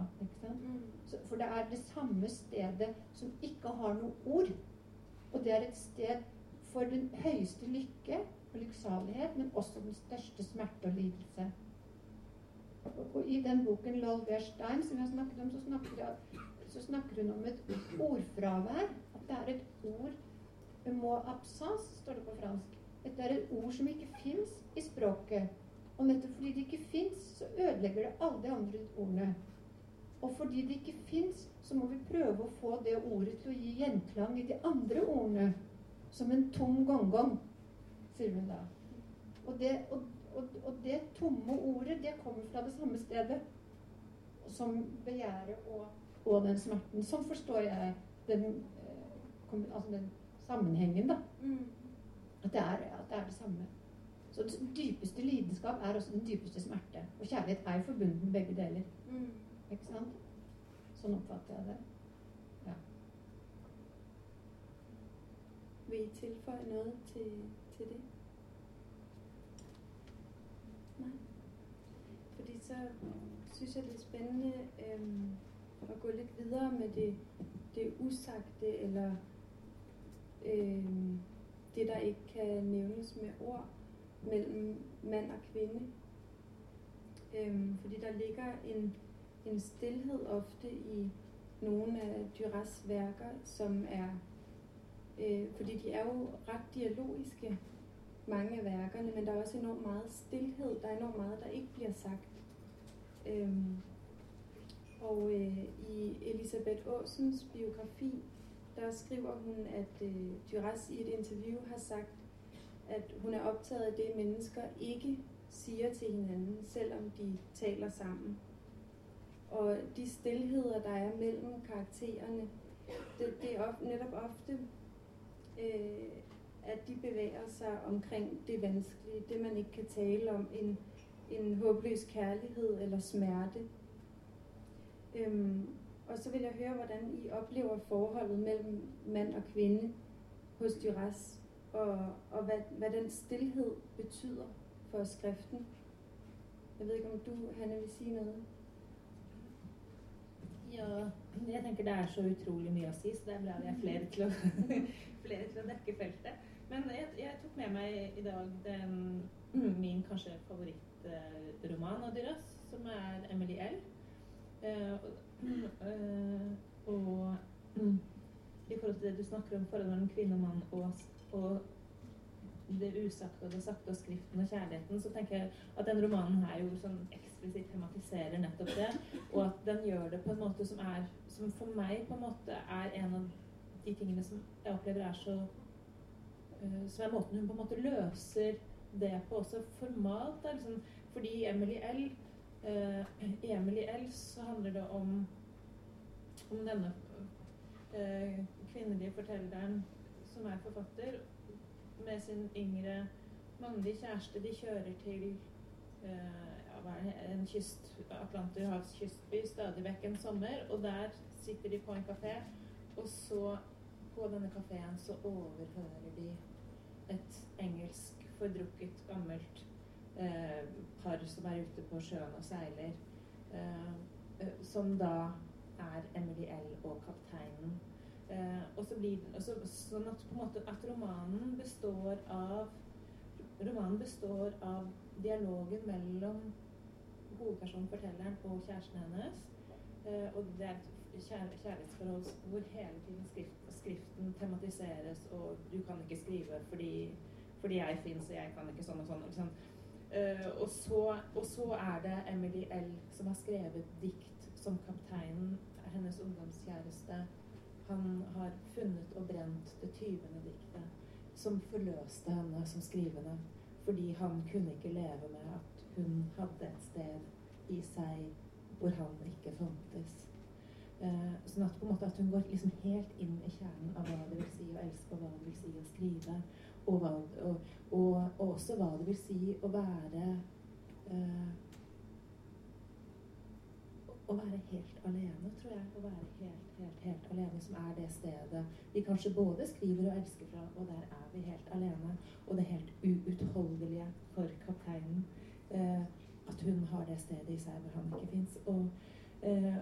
Mm. Så, for det er det samme stedet som ikke har noe ord. Og det er et sted for den høyeste lykke og lykksalighet, men også den største smerte og lidelse. Og, og I den boken Lolbert Stein som jeg snakket om, så snakker, så snakker hun om et ordfravær. At det er et ord Mot absence, står det på fransk. Det er et ord som ikke fins i språket. Og nettopp fordi det ikke fins, så ødelegger det alle de andre ordene. Og fordi det ikke fins, så må vi prøve å få det ordet til å gi gjenklang i de andre ordene. Som en tom gong-gong, sier hun da. Og det, og, og, og det tomme ordet, det kommer fra det samme stedet som begjæret og, den smerten. Sånn forstår jeg den, eh, altså den sammenhengen, da. Mm. At det, er, at det er det samme. Så den dypeste lidenskap er også den dypeste smerte. Og kjærlighet er jo forbundet med begge deler. Mm. Ikke sant? Sånn oppfatter jeg det. Vil I tilføje noe til, til det? Nei. Fordi så synes jeg, det er spennende øhm, å gå litt videre med det, det usagte, eller øhm, det, der ikke kan nevnes med ord mellem mand og kvinde. Øhm, fordi der ligger en, en stillhed ofte i nogle af Duras værker, som er Øh, fordi de er jo ret dialogiske, mange af værkerne, men der er også enormt meget stillhed. Der er enormt meget, der ikke bliver sagt. Øhm, og øh, i Elisabeth Åsens biografi, der skriver hun, at øh, Duras i et interview har sagt, at hun er optaget af det, mennesker ikke siger til hinanden, selvom de taler sammen. Og de stillheder, der er mellem karaktererne, det, det er of, netop ofte øh, at de bevæger sig omkring det vanskelige, det man ikke kan tale om, en, en håbløs kærlighed eller smerte. Øhm, og så vil jeg høre, hvordan I oplever forholdet mellem mand og kvinde hos Duras, og, og hvad, hvad den stillhed betyder for skriften. Jeg ved ikke, om du, Hanne, vil sige noget? Ja, jeg tenker det er så utrolig mye å si, så det er bra vi er flere til å, flere til å dekke feltet. Men jeg, jeg tok med meg i dag den, min kanskje favorittroman av Dyras, som er Emily L. Uh, uh, og i forhold til det du snakker om forholdet mellom kvinne og mann og, og det usagte og det sakte og skriften og kjærligheten, så tenker jeg at den romanen her jo sånn eksplisitt tematiserer nettopp det. Og at den gjør det på en måte som er Som for meg på en måte er en av de tingene som jeg opplever er så uh, Som er måten hun på en måte løser det på også formalt. Da, liksom, fordi Emily L. I Emily L så handler det om om denne uh, kvinnelige fortelleren som er forfatter, med sin yngre mannlige kjæreste. De kjører til uh, en kyst, Atlanterhavs kystby stadig vekk en sommer, og der sitter de på en kafé. Og så, på denne kafeen, så overhører de et engelsk fordrukket, gammelt uh, par som er ute på sjøen og seiler, uh, som da er Emily L. og kapteinen. Eh, og så blir den, så, sånn at, på en måte, at romanen består av Romanen består av dialogen mellom hovedpersonen, fortelleren, og kjæresten hennes. Eh, og det er et kjærlighetsforhold hvor hele tiden skrift, skriften tematiseres, og du kan ikke skrive fordi, fordi jeg fins, og jeg kan ikke sånn og sånn. Liksom. Og, så, og, så, er det Emily L. som har skrevet dikt som kapteinen, hennes ungdomskjæreste, han har funnet og brent det tyvende diktet, som forløste henne som skrivende. Fordi han kunne ikke leve med at hun hadde et sted i seg hvor han ikke fantes. Eh, sånn at på en måte at hun går liksom helt inn i kjernen av hva det vil si å elske, og hva det vil si å skrive. Og, hva, og, og, og også hva det vil si å være eh, Å være helt alene, tror jeg. Å være helt, helt, helt alene, som er det stedet vi kanskje både skriver og elsker fra, og der er vi helt alene. Og det helt uutholdelige for kapteinen. Eh, at hun har det stedet i seg hvor han ikke fins. Og, eh,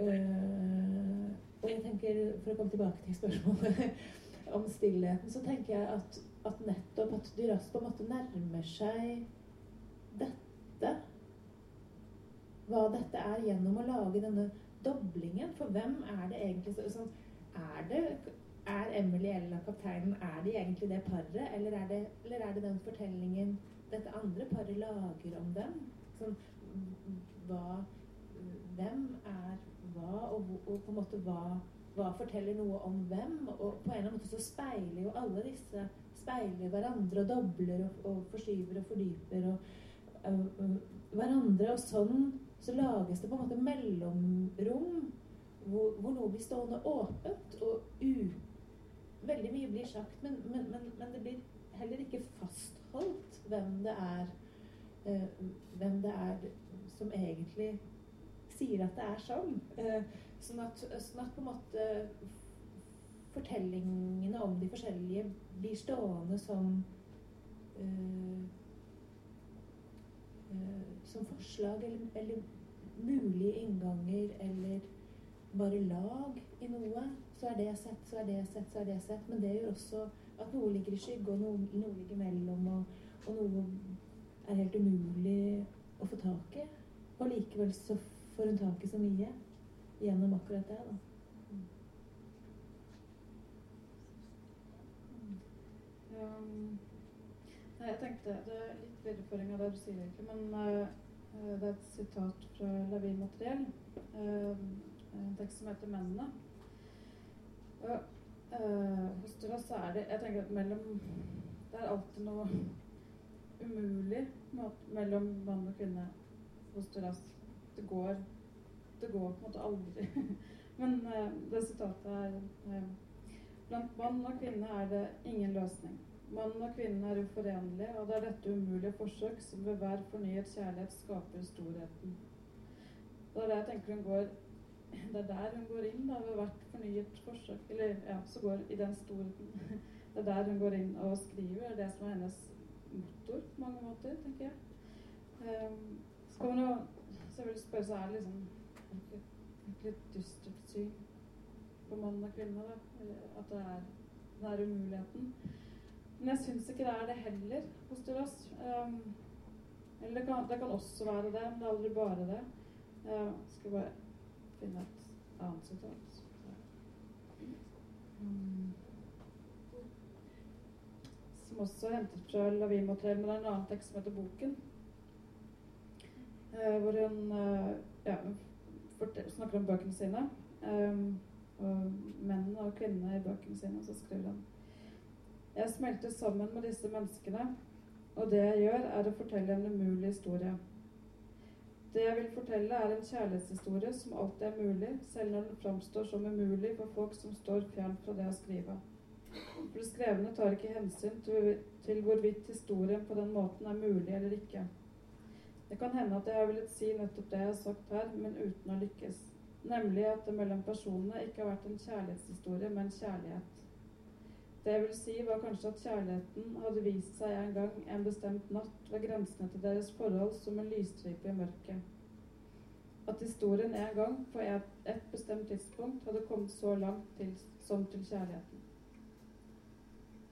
øh, og jeg tenker, for å komme tilbake til spørsmålet om stillheten, så tenker jeg at, at nettopp at Duras på en måte nærmer seg dette Hva dette er gjennom å lage denne doblingen. For hvem er det egentlig sånn Er det er Emily eller kapteinen er de egentlig det paret, eller er det, eller er det den fortellingen dette andre paret lager om dem? sånn, hva, Hvem er hva, og, og, på en måte hva, hva forteller noe om hvem? Og på en eller annen måte så speiler jo alle disse speiler hverandre og dobler og, og forskyver og fordyper og uh, hverandre. Og sånn så lages det på en måte mellomrom hvor, hvor noe blir stående åpent og u... Veldig mye blir sagt, men, men, men, men det blir heller ikke fastholdt hvem det er eh, hvem det er som egentlig sier at det er sånn. Eh, sånn, at, sånn, at, på en måte fortellingene om de forskjellige blir stående som eh, som forslag eller, eller, mulige innganger eller bare lag i noe. Så er det sett, så er det sett, så er det sett. Men det gjør også at noe ligger i skygge, og noe, noe ligger mellom, og, og noe er helt umulig å få tak i. Og likevel så får hun tak i så mye gjennom akkurat det. da. Um, nei, jeg tenkte Det er litt videreføring av det du sier, egentlig. Men uh, det er et sitat fra Lavi Materiell. Uh, en tekst som heter 'Mennene'. Og, uh, hos dere så er det Jeg tenker at mellom Det er alltid noe umulig mellom mann og kvinne hos Duras. Det går, det går på en måte aldri. Men det sitatet er Blant mann og kvinne er det ingen løsning. Mann og kvinnen er uforenlige, og det er dette umulige forsøk som ved hver fornyet kjærlighet skaper storheten. Det er der jeg tenker hun går Det er der hun går inn da, ved hvert fornyet forsøk. Eller ja, så går i den storheten. Det er der hun går inn og skriver. Er det som er hennes motor på mange måter, tenker jeg. Um, så kan man jo selvfølgelig spørre seg er det liksom et litt dystert syn på mannen og kvinnen, At det er den der umuligheten. Men jeg syns ikke det er det heller hos Duras. Um, eller det kan, det kan, også være det, men det er aldri bare det. Jeg skal bare finne et annet sitat. Um som også er hentet fra Lavimotrell, men det er en annen tekst som heter Boken. Uh, hvor hun uh, ja, snakker om bøkene sine. Um, og mennene og kvinnene i bøkene sine. Så skriver han Jeg smelter sammen med disse menneskene, og det jeg gjør, er å fortelle en umulig historie. Det jeg vil fortelle, er en kjærlighetshistorie som alltid er mulig, selv når den framstår som umulig for folk som står fjernt fra det å skrive. For det skrevne tar ikke hensyn til hvorvidt historien på den måten er mulig eller ikke. Det kan hende at jeg har villet si nettopp det jeg har sagt her, men uten å lykkes. Nemlig at det mellom personene ikke har vært en kjærlighetshistorie, men kjærlighet. Det jeg vil si, var kanskje at kjærligheten hadde vist seg en gang en bestemt natt ved grensene til deres forhold som en lysstripe i mørket. At historien en gang, på et, et bestemt tidspunkt, hadde kommet så langt til, som til kjærligheten.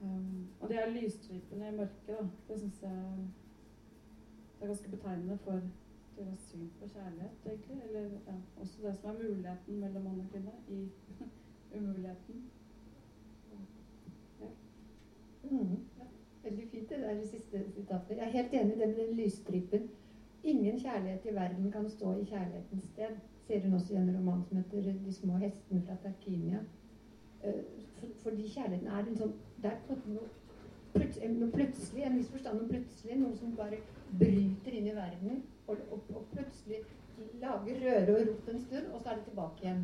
Um, og de her lysstripene i mørket, da, det syns jeg det er ganske betegnende for deres syn på kjærlighet, egentlig. Eller ja, også det som er muligheten mellom mann og kvinne i umuligheten. Mm. Veldig fint det der siste sitatet. Jeg er helt enig i det med den lysstripen. Ingen kjærlighet i verden kan stå i kjærlighetens sted. Ser hun også i en roman som heter 'De små hestene fra Tarkinia'. Eh, fordi kjærligheten er en sånn Det er noe plutselig, en viss forstand noe plutselig, noe som bare bryter inn i verden, og, og, og plutselig lager røre og rot en stund, og så er det tilbake igjen.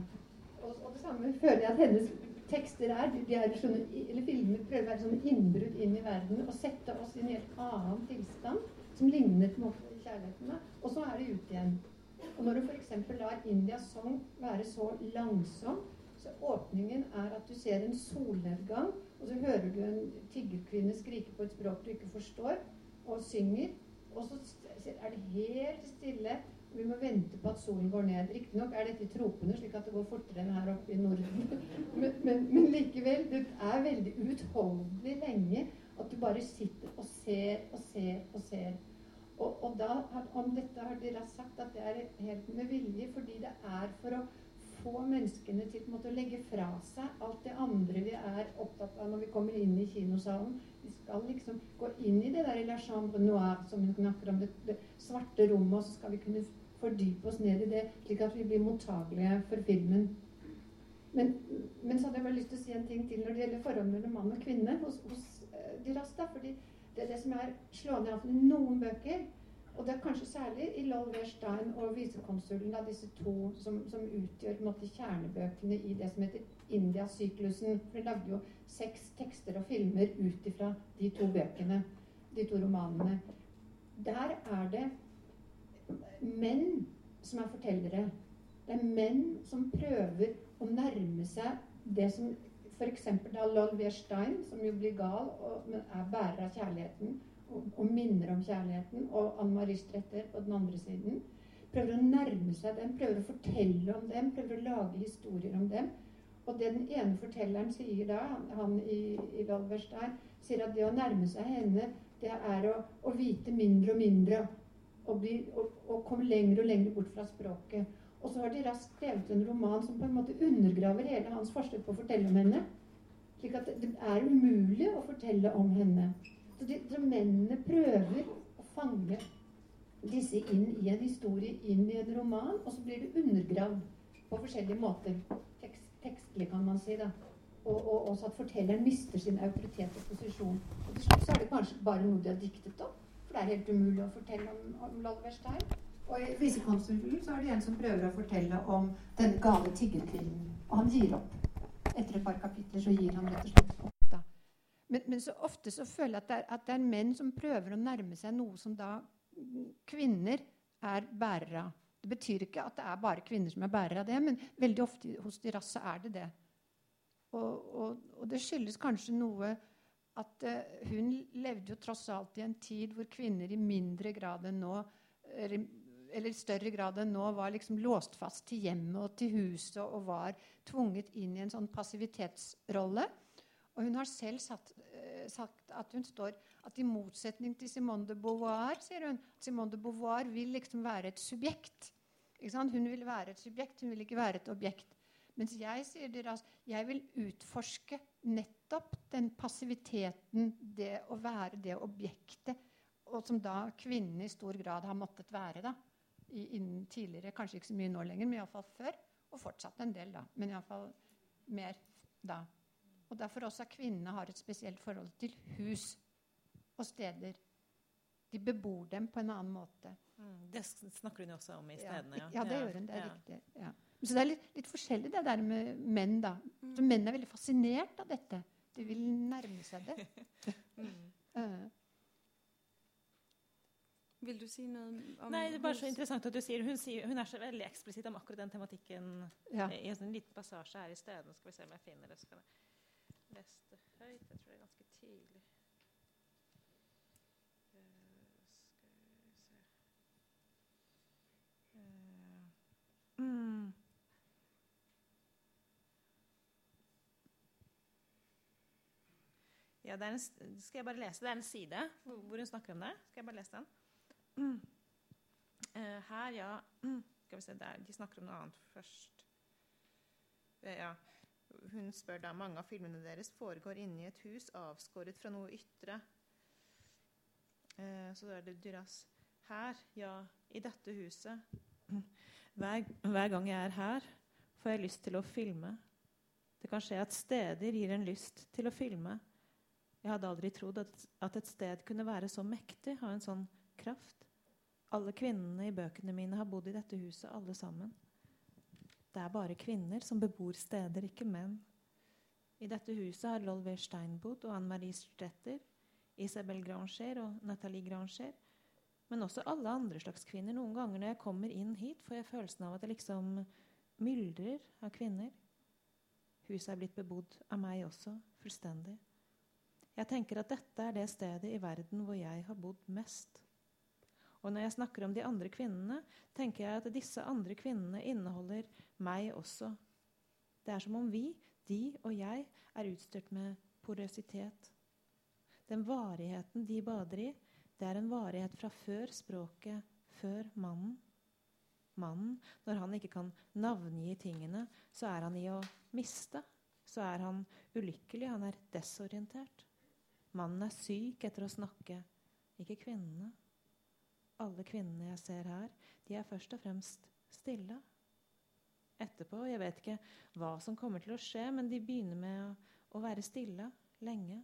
Og, og det samme føler jeg at hennes tekster er. De er sånne, eller filmer prøver å være sånne innbrudd inn i verden og sette oss i en helt annen tilstand som ligner på en kjærligheten. Og så er det ut igjen. Og når du f.eks. lar Indias sang være så langsom, så åpningen er at du ser en solnedgang, og så hører du en tiggerkvinne skrike på et språk du ikke forstår, og synger. Og så er det helt stille. Vi må vente på at solen går ned. Riktignok er dette i tropene, slik at det går fortere enn her oppe i Norden. Men, men, men likevel, det er veldig uutholdelig lenge at du bare sitter og ser og ser og ser. Og, og da, om dette har dere sagt at det er helt med vilje, fordi det er for å få menneskene til å legge fra seg alt det andre vi er opptatt av når vi kommer inn i kinosalen. Vi skal liksom gå inn i det der i la chambre noire som hun snakker om, det, det svarte rommet, og så skal vi kunne fordype oss ned i det, slik at vi blir mottagelige for filmen. Men, men, så hadde jeg bare lyst til å si en ting til når det gjelder forholdet mellom mann og kvinne hos, hos uh, de Rasta. fordi det er det som er slående i noen bøker. Og det er kanskje særlig i Lol Wehrstein og visekonsulen, disse to som, som utgjør måte, kjernebøkene i det som heter Indiasyklusen. For de lagde jo seks tekster og filmer ut ifra de to bøkene, de to romanene. Der er det menn som er fortellere. Det er menn som prøver å nærme seg det som F.eks. da Lol Wehrstein, som jo blir gal, og, men er bærer av kjærligheten og, og, minner om kjærligheten, og Anne Marie Stretter på den andre siden. Prøver å nærme seg dem, prøver å fortelle om dem, prøver å lage historier om dem. Og det den ene fortelleren sier da, han i, i Lol Wehrstein, sier at det å nærme seg henne, det er å, å vite mindre og mindre. Og, bli, og, og komme lenger og lenger bort fra språket. Og så har de raskt skrevet en roman som på en måte undergraver hele hans forsøk på å fortelle om henne. Slik at det er umulig å fortelle om henne. Så, de, så mennene prøver å fange disse inn i en historie, inn i en roman, og så blir det undergravd på forskjellige måter. Tekst, tekstlig, kan man si. da. Og, og også at fortelleren mister sin autoritet og posisjon. Og til slutt så er det kanskje bare noe de har diktet opp. For det er helt umulig å fortelle om, om Lolverstein. Og i visekonsulen så er det en som prøver å fortelle om den gale tiggerkvinnen. Og han gir opp. Etter et par kapitler så gir han rett og slett opp. da. Men, men så ofte så føler jeg at det, er, at det er menn som prøver å nærme seg noe som da kvinner er bærere av. Det betyr ikke at det er bare kvinner som er bærere av det, men veldig ofte hos de rasse er det det. Og, og, og, det skyldes kanskje noe at uh, hun levde jo tross alt i en tid hvor kvinner i mindre grad enn nå uh, eller i større grad enn nå var liksom låst fast til hjemmet og til huset og var tvunget inn i en sånn passivitetsrolle. Og hun har selv satt, uh, sagt at hun står at i motsetning til Simone de Beauvoir sier hun, Simone de Beauvoir vil liksom være et subjekt. Hun vil være et subjekt, hun vil ikke være et objekt. Mens jeg sier dere, jeg vil utforske nettopp den passiviteten, det å være det objektet, og som da kvinnene i stor grad har måttet være. da innen tidligere. Kanskje ikke så mye nå lenger, men iallfall før. Og fortsatt en del, da. Men iallfall mer da. Og derfor også at kvinnene har et spesielt forhold til hus og steder. De bebor dem på en annen måte. Mm, det snakker hun jo også om i stedene. Ja, ja det gjør hun. Det er ja. riktig. Ja. Så det er litt, litt, forskjellig det der med menn. da. Mm. Så menn er veldig fascinert av dette. De vil nærme seg det. mm. uh. Vil du si noe om Nei, det er bare så interessant at du sier Hun, sier, hun er så veldig eksplisitt om akkurat den tematikken ja. i en sånn liten passasje her i stedet. Skal vi se om jeg finner det. Skal jeg lese det høyt? Jeg tror det er ganske tidlig. Uh, mm. Ja, en, skal jeg bare lese? Det er en side hvor hun snakker om det. Skal jeg bare lese den? Mm. Uh, her, ja Skal vi se der, De snakker om noe annet først. Uh, ja. Hun spør da mange av filmene deres foregår inne i et hus, avskåret fra noe ytre. Uh, så da er det Duras. Her, ja, i dette huset. Hver, hver gang jeg er her, får jeg lyst til å filme. Det kan skje at steder gir en lyst til å filme. Jeg hadde aldri trodd at, at et sted kunne være så mektig, ha en sånn kraft. Alle kvinnene i bøkene mine har bodd i dette huset, alle sammen. Det er bare kvinner som bebor steder, ikke menn. I dette huset har Lolver Stein bodd, og Anne-Marie Stretter, Isabel Granger og Nathalie Granger. Men også alle andre slags kvinner. Noen ganger når jeg kommer inn hit, får jeg følelsen av at det liksom myldrer av kvinner. Huset er blitt bebodd av meg også, fullstendig. Jeg tenker at dette er det stedet i verden hvor jeg har bodd mest. Og når jeg snakker om de andre kvinnene, tenker jeg at disse andre kvinnene inneholder meg også. Det er som om vi, de og jeg, er utstyrt med porøsitet. Den varigheten de bader i, det er en varighet fra før språket, før mannen. Mannen, når han ikke kan navngi tingene, så er han i å miste. Så er han ulykkelig, han er desorientert. Mannen er syk etter å snakke, ikke kvinnene alle kvinnene jeg ser her, de er først og fremst stille. Etterpå Jeg vet ikke hva som kommer til å skje, men de begynner med å, være stille lenge.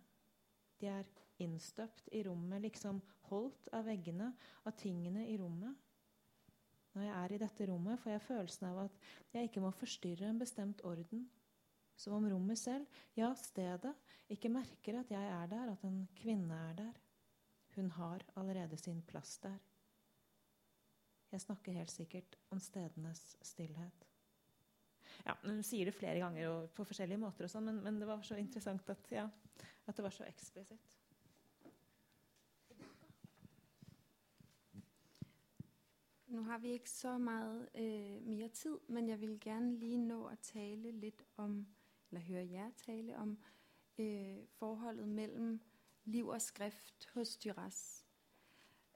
De er innstøpt i rommet, liksom holdt av veggene, av tingene i rommet. Når jeg er i dette rommet, får jeg følelsen av at jeg ikke må forstyrre en bestemt orden. Som om rommet selv, ja, stedet, ikke merker at jeg er der, at en kvinne er der. Hun har allerede sin plass der. Jeg snakker helt sikkert om stedenes stillhet. Ja, Hun sier det flere ganger og på forskjellige måter, og sånn, men, men, det var så interessant at, ja, at det var så eksplisitt. Nå har vi ikke så mye øh, mer tid, men jeg vil gjerne lige nå å tale litt om, eller høre jer tale om, øh, forholdet mellom liv og skrift hos Duras.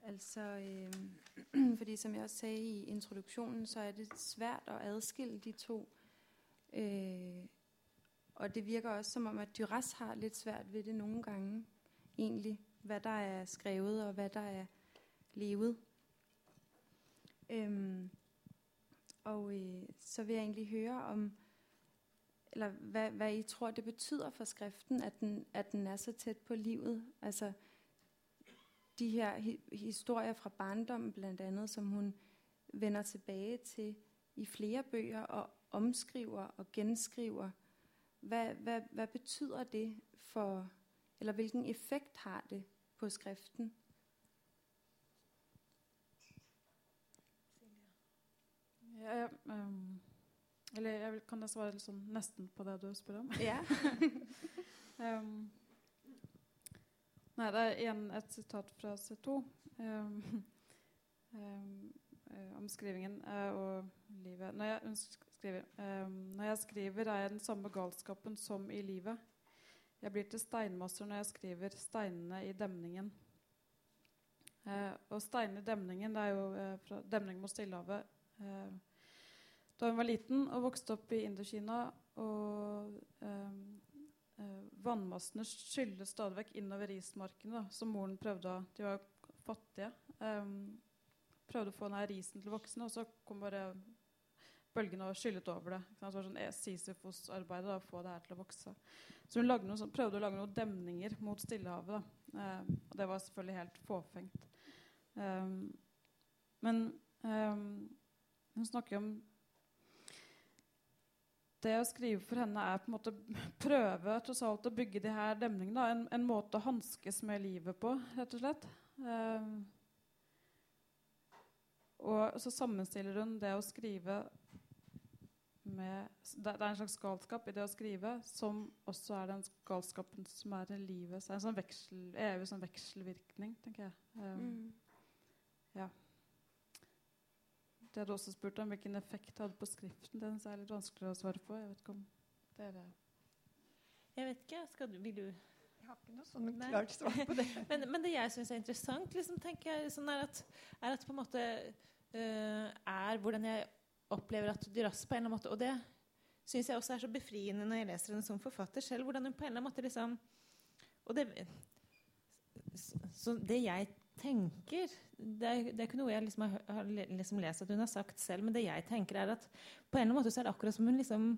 Altså, øh, fordi som jeg også sagde i introduktionen, så er det svært å adskille de to. Øh, og det virker også som om, at Duras har litt svært ved det noen ganger, egentlig. Hva der er skrevet, og hva der er levet. Øhm, og øh, så vil jeg egentlig høre om eller hva, hvad I tror det betyder for Skriften at den, at den er så tett på livet. Altså de her hi historier fra barndommen blandt andet, som hun vender tilbake til i flere bøger og omskriver og genskriver. Hva, hvad, hvad betyder det for Eller hvilken effekt har det på Skriften? Ja, um, eller jeg kan jeg svare sånn, nesten på det du spør om? Ja. um, Nei, det er igjen et sitat fra C2 um, um, om skrivingen uh, og livet. Når jeg, skriver, um, når jeg skriver, er jeg den samme galskapen som i livet. Jeg blir til steinmasser når jeg skriver 'steinene i demningen'. Uh, og steinene i demningen det er jo uh, fra demning mot Stillehavet. Da hun var liten og vokste opp i Indokina og eh, vannmassene skyller stadig vekk innover rismarkene. Som moren prøvde å De var fattige. Eh, prøvde å få denne risen til å vokse, og så kom bare bølgene og skyllet over det. Det var sånn Sisyfos-arbeid å få det her til å vokse. Så hun noe, prøvde å lage noen demninger mot Stillehavet. Eh, og det var selvfølgelig helt fåfengt. Eh, men eh, hun snakker om det å skrive for henne er på en måte prøve tross alt å bygge de her demningene. En, en måte å hanskes med livet på, rett og slett. Um, og så sammenstiller hun det å skrive med Det er en slags galskap i det å skrive, som også er den galskapen som er i livet. Så det er en sånn veksel, evig sånn vekselvirkning, tenker jeg. Um, mm. Ja. Det hadde også spurt om hvilken effekt det hadde på skriften. Den er litt vanskelig å svare på. Jeg vet ikke om dere Jeg vet ikke. Skal du, vil du Jeg har ikke noe sånn klart svar på det. men, men, det jeg syns er interessant, liksom, tenker jeg, sånn er, at, er, at, på en måte uh, er hvordan jeg opplever at Duras på en eller annen måte Og det syns jeg også er så befriende når jeg leser henne som forfatter selv. hvordan hun på en eller annen måte liksom og det, så det jeg tenker Det er, det er ikke noe jeg liksom har, har liksom lest at hun har sagt selv, men det jeg tenker er at på en eller annen måte så er det akkurat som hun liksom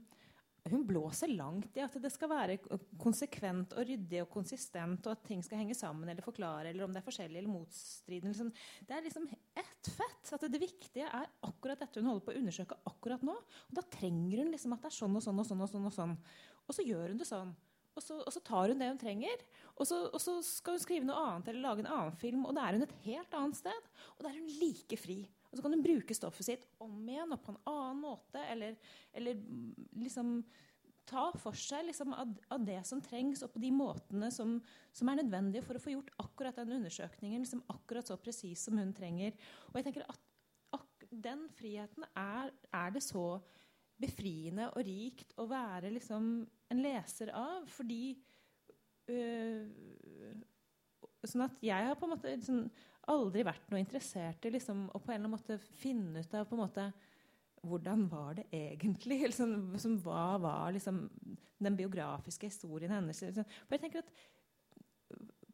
hun blåser langt i at det skal være konsekvent og ryddig og konsistent, og at ting skal henge sammen eller forklare, eller om det er forskjellig eller motstridende. Liksom. Det er liksom ett fett. at Det viktige er akkurat dette hun holder på å undersøke akkurat nå. Og da trenger hun liksom at det er sånn og sånn og sånn. Og sånn og sånn. Og så gjør hun det sånn. Og så, og så tar hun det hun trenger. Og så, og så, skal hun skrive noe annet eller lage en annen film, og da er hun et helt annet sted. Og da er hun like fri. Og så kan hun bruke stoffet sitt om igjen og på en annen måte. Eller, eller liksom ta for seg liksom, av, av, det som trengs, og på de måtene som, som, er nødvendige for å få gjort akkurat den undersøkningen liksom, akkurat så presis som hun trenger. Og jeg tenker at Den friheten er, er, det så befriende og rikt å være liksom, en leser av. Fordi øh, Sånn at jeg har på en måte liksom, aldri vært noe interessert i liksom, å på en eller annen måte finne ut av på en måte, hvordan var det egentlig? Liksom, som, hva var liksom, den biografiske historien hennes? Liksom. For jeg tenker at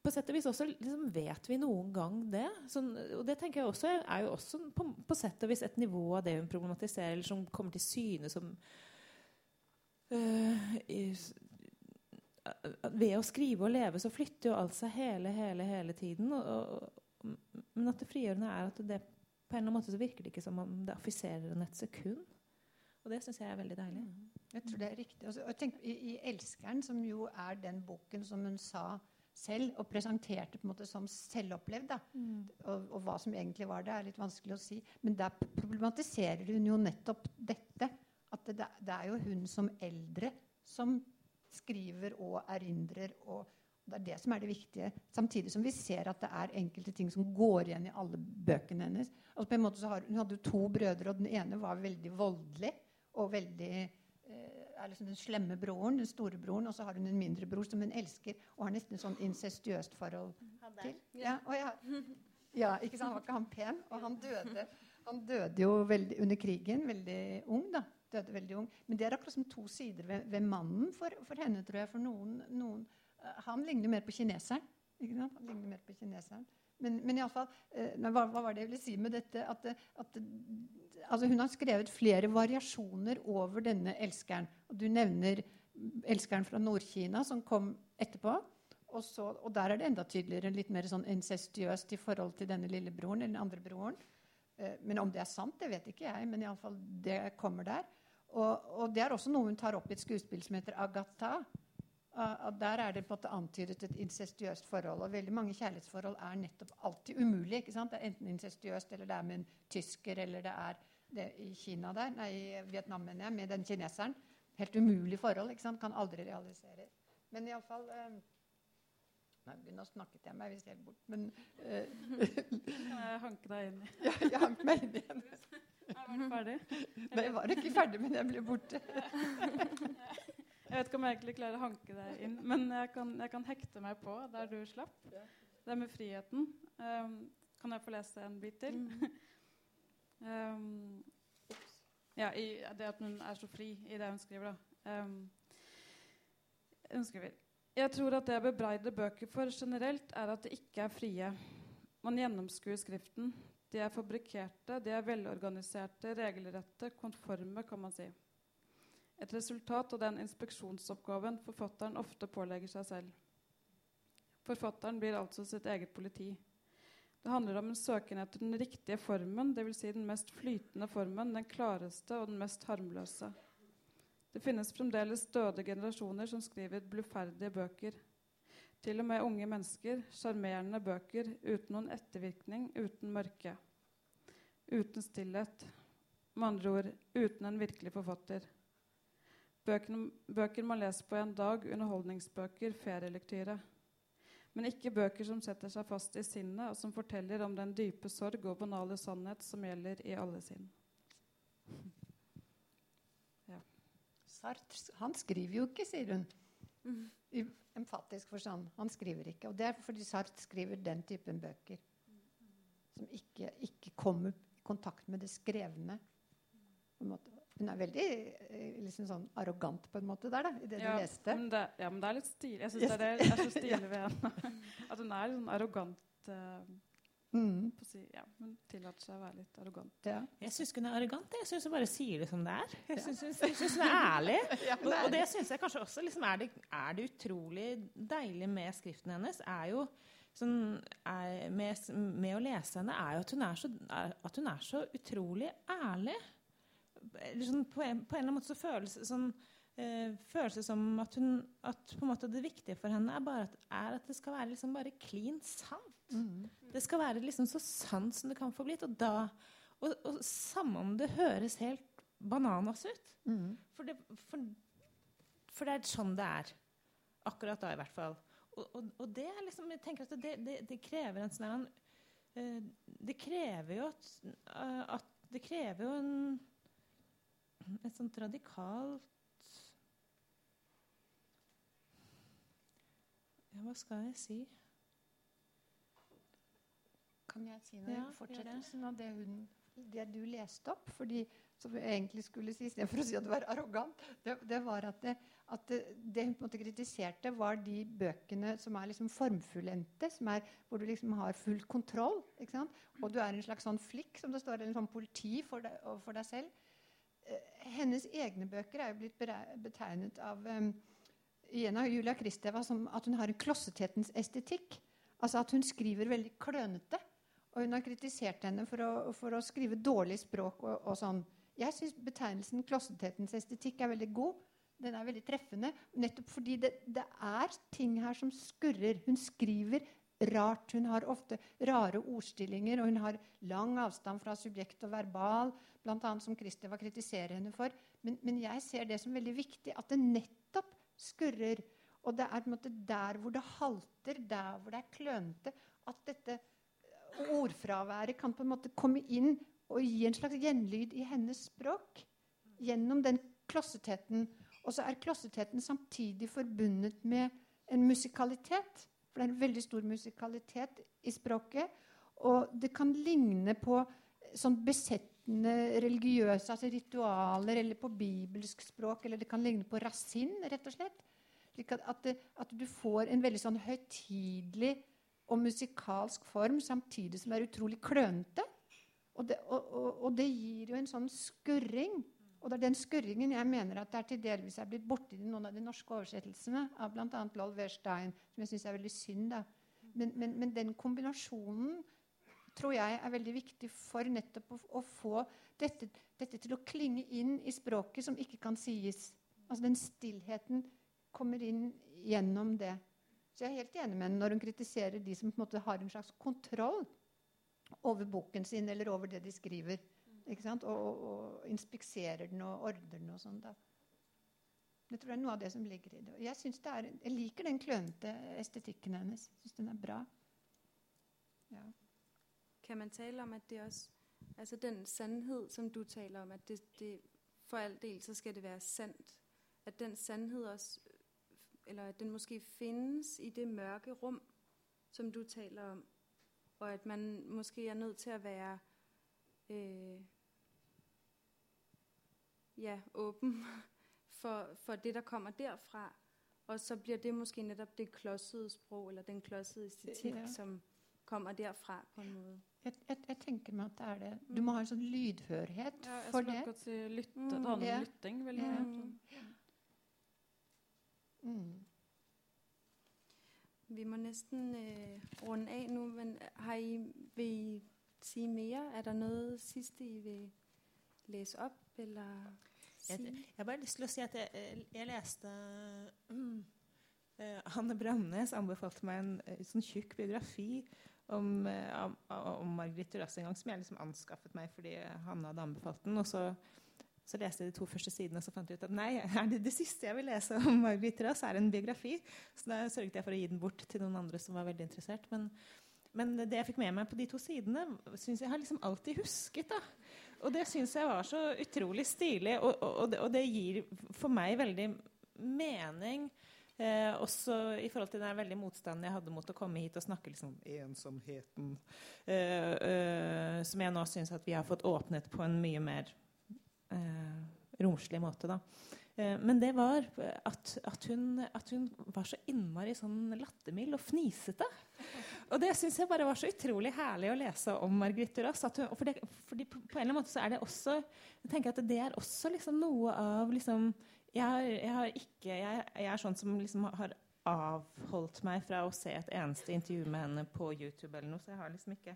på sett og vis også liksom, vet vi noen gang det. Sånn, og det tenker jeg også er jo også på, på, sett og vis et nivå av det hun problematiserer, eller som kommer til syne som øh, i, Ved å skrive og leve så flytter jo alt seg hele, hele, hele tiden. Og, og, men at det frigjørende er at det på en eller annen måte så virker det ikke som om det affiserer henne et sekund. Og det syns jeg er veldig deilig. Mm. Jeg tror det er riktig. Altså, tenk, i, i, 'Elskeren', som jo er den boken som hun sa selv, og presenterte på en måte som selvopplevd, mm. og, og, hva som egentlig var det, er litt vanskelig å si. Men der problematiserer hun jo nettopp dette. At det, det er jo hun som eldre som skriver og erindrer og det er det som er det viktige. Samtidig som vi ser at det er enkelte ting som går igjen i alle bøkene hennes. Altså på en måte så har, hun hadde jo to brødre, og den ene var veldig voldelig. Og veldig er liksom den slemme broren, den store broren, og så har hun en mindre bror som hun elsker og har nesten sånn incestuøst forhold til. Ja, ja, ja, ikke sant? Han var ikke han pen? Og han døde, han døde jo veldig, under krigen, veldig ung. da døde veldig ung. Men det er akkurat som to sider ved, ved mannen for, for, henne, tror jeg. For noen, noen han ligner mer på kineseren. Han ligner mer på kineseren. Men, men iallfall eh, hva, hva var det jeg ville si med dette? At, at altså hun har skrevet flere variasjoner over denne elskeren. Og du nevner elskeren fra Nord-Kina, som kom etterpå. Og, så, og, der er det enda tydeligere litt mer sånn incestuøst i forhold til denne lillebroren eller den andre broren. Eh, men om det er sant, det vet ikke jeg. Men iallfall det kommer der. Og, og, det er også noe hun tar opp i et skuespill som heter Agatha. Og der er det på en måte antydet et incestuøst forhold. Og veldig mange kjærlighetsforhold er nettopp alltid umulig. ikke sant? Det er enten incestuøst, eller det er med en tysker, eller det er det i Kina der, nei, i Vietnam mener jeg, med den kineseren. Helt umulig forhold. ikke sant? Kan aldri realiseres. Men iallfall eh, Nå snakket jeg meg visst helt bort, men eh, jeg hanke deg inn? ja, jeg hank meg inn igjen. Er du ferdig? Nei, jeg var ikke ferdig, men jeg ble borte. Jeg vet ikke om jeg egentlig klarer å hanke deg inn, men jeg kan, jeg kan hekte meg på der du slapp. Det med friheten. Um, kan jeg få lese en bit til? Um, ja, i det at hun er så fri i det hun skriver, da. Um, hun skriver Jeg tror at det jeg bebreider bøker for generelt, er at de ikke er frie. Man gjennomskuer skriften. De er fabrikkerte, de er velorganiserte, regelrette, konforme, kan man si. Et resultat av den inspeksjonsoppgaven forfatteren ofte pålegger seg selv. Forfatteren blir altså sitt eget politi. Det handler om en søken etter den riktige formen, dvs. Si den mest flytende formen, den klareste og den mest harmløse. Det finnes fremdeles døde generasjoner som skriver bluferdige bøker. Til og med unge mennesker, sjarmerende bøker uten noen ettervirkning, uten mørke. Uten stillhet. Med andre ord uten en virkelig forfatter. Bøkene, bøker man leser på en dag, underholdningsbøker, ferielektyre. Men ikke bøker som setter seg fast i sinnet, og som forteller om den dype sorg og banale sannhet som gjelder i alle sinn. Ja. Sartre han skriver jo ikke, sier hun. I emfatisk forstand. Han skriver ikke. Og det er fordi Sartre skriver den typen bøker. Som ikke, ikke kommer kontakt med det skrevne. på en måte. Hun er veldig eh, liksom sånn arrogant på en måte der, da, i det ja, du leste. Men det, ja, men det er litt stilig. Jeg syns det er, det er så stilig ved henne. At hun er litt sånn arrogant. Uh, Mm. på si, ja, hun tillater seg å være litt arrogant. Ja. Jeg syns ikke hun er arrogant. Jeg syns hun bare sier det som det er. Jeg syns hun, jeg synes hun er ærlig. Og, og det syns jeg kanskje også liksom, er, det, er det utrolig deilig med skriften hennes, er jo sånn, er, med, med, å lese henne, er jo at hun er så, er, at hun er så utrolig ærlig. Liksom, på, en, på, en, eller annen måte så føles sånn eh, føles det som at, hun, at måte, det viktige for henne er, bare at, er at det skal være liksom bare klin sant. Mm. Det skal være liksom så sant som det kan få blitt. Og da og, og Samme om det høres helt bananas ut. Mm. For, det, for, for det er sånn det er. Akkurat da, i hvert fall. Og, og, og det er liksom, jeg tenker at det, det, det krever en sånn uh, Det krever jo at, uh, at Det krever jo en, et sånt radikalt Ja, hva skal jeg si? Kan jeg si noe Ja, fortsettelsen av det, hun, det du leste opp? Fordi, som jeg egentlig skulle si, istedenfor å si at du var arrogant, det, det var at, det, at det, det, hun på en måte kritiserte, var de bøkene som er liksom formfullendte, hvor du liksom har full kontroll. Og du er en slags sånn flikk, som det står, eller en sånn politi for deg, for deg selv. Eh, hennes egne bøker er jo blitt betegnet av um, av Julia Kristeva som at hun har en klossethetens estetikk. Altså at hun skriver veldig klønete. Og hun har kritisert henne for å, for å skrive dårlig språk og, og sånn. Jeg syns betegnelsen klossethetens estetikk er veldig god. Den er veldig treffende. Nettopp fordi det, det, er ting her som skurrer. Hun skriver rart. Hun har ofte rare ordstillinger, og hun har lang avstand fra subjekt og verbal, bl.a. som Kristeva kritiserer henne for. Men, men, jeg ser det som veldig viktig at det nettopp skurrer. Og det er måte der hvor det halter, der hvor det er klønete, at dette ordfraværet kan på en måte komme inn og gi en slags gjenlyd i hennes språk gjennom den klossetheten. Og så er klossetheten samtidig forbundet med en musikalitet. For det er en veldig stor musikalitet i språket. Og det kan ligne på sånn besettende religiøse altså ritualer, eller på bibelsk språk, eller det kan ligne på rasin, rett og slett. Slik at, at, at du får en veldig sånn høytidelig og musikalsk form samtidig som det er utrolig klønete. Og det, og, og, og det, gir jo en sånn skurring. Og det er den skurringen jeg mener at det er til delvis er blitt borti i noen av de norske oversettelsene av bl.a. Lol Verstein, som jeg syns er veldig synd. Men, men, men, den kombinasjonen tror jeg er veldig viktig for nettopp å, å få dette, dette, til å klinge inn i språket som ikke kan sies. Altså den stillheten kommer inn gjennom det. Så jeg er helt enig med henne når hun kritiserer de som på en måte har en slags kontroll over boken sin eller over det de skriver. Og, og, og, inspiserer den og ordner den og sånn. da. Jeg tror det er noe av det som ligger i det. Jeg, er, jeg liker den klønete estetikken hennes. Jeg syns den er bra. Ja. Kan man tale om at det også Altså den sannhet som du taler om, at det, det, for all del så skal det være sant. At den sannhet også eller at den måske findes i det mørke rum, som du taler om, og at man måske er nødt til at være øh, ja, åpen for, for det, der kommer derfra. Og så blir det måske netop det klodsede sprog, eller den klodsede estetikk ja. som kommer derfra på en måte. Jeg, jeg, jeg, tenker meg at det er det. Du må ha en sånn lydhørhet ja, for det. Jeg skulle si lytte, mm, det handler om ja. lytting. veldig ja. Sånn. Mm. Vi må nesten øh, runde av nå, men har I, vil I si mer? Er det noe siste I vil lese opp, eller si? Jeg, jeg har bare lyst til å si at jeg, eh, jeg leste mm, uh, Hanne Bramnes anbefalte meg en uh, sånn tjukk biografi om, om, om Margrethe Rass en gang, som jeg liksom anskaffet meg fordi Hanne hadde anbefalt den. og så så leste jeg de to første sidene og så fant jeg ut at nei, det, det siste jeg vil lese om Margrit Rass, er en biografi. Så da sørget jeg for å gi den bort til noen andre som var veldig interessert. Men, men det jeg fikk med meg på de to sidene, syns jeg har liksom alltid husket. da. Og det syns jeg var så utrolig stilig, og, og, og, det, gir for meg veldig mening Eh, også i forhold til den veldig motstanden jeg hadde mot å komme hit og snakke liksom ensomheten, eh, eh, som jeg nå syns at vi har fått åpnet på en mye mer eh, romslig måte. da. Eh, men det var at, at, hun, at, hun, var så innmari sånn lattermild og fnisete. Og det syns jeg bare var så utrolig herlig å lese om Margrethe Rass. For det, fordi på, på, en eller annen måte så er det også jeg tenker at det er også liksom noe av liksom, jeg, jeg, har ikke, jeg, jeg, er sånn som liksom har avholdt meg fra å se et eneste intervju med henne på YouTube. eller noe, så jeg har liksom ikke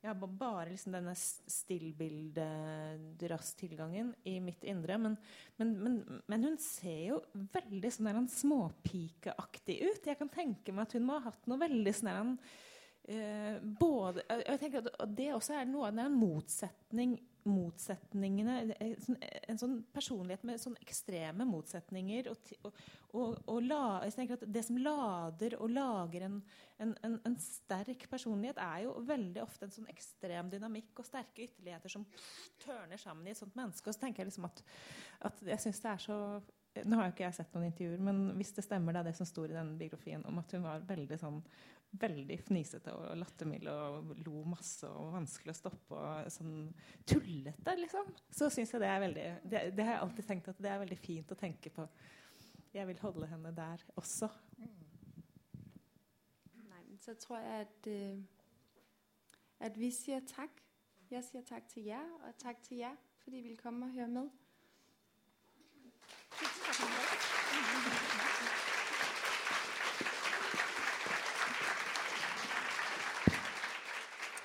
jeg har bare liksom denne stillbilde-rass-tilgangen i mitt indre. Men, men, men, men, hun ser jo veldig sånn småpikeaktig ut. Jeg kan tenke meg at hun må ha hatt noe veldig sånn uh, både, jeg tenker at Det også er noe av den motsetning motsetningene sånn, En sånn personlighet med sånn ekstreme motsetninger. Og, og, og, og la, jeg tenker at Det som lader og lager en, en, en, sterk personlighet, er jo veldig ofte en sånn ekstrem dynamikk og sterke ytterligheter som tørner sammen i et sånt menneske. Og så tenker jeg liksom at, at jeg syns det er så nå har jo ikke jeg sett noen intervjuer, men hvis det stemmer, det er det som står i denne biografien om at hun var veldig sånn veldig fnisete og lattermild og lo masse og vanskelig å stoppe og sånn tullete, liksom, så syns jeg det er veldig det, det, har jeg alltid tenkt at det er veldig fint å tenke på. Jeg vil holde henne der også. Nei, men så tror jeg at, uh, at vi sier takk. Jeg sier takk til dere, og takk til dere fordi dere vil komme og høre med. Tusen takk.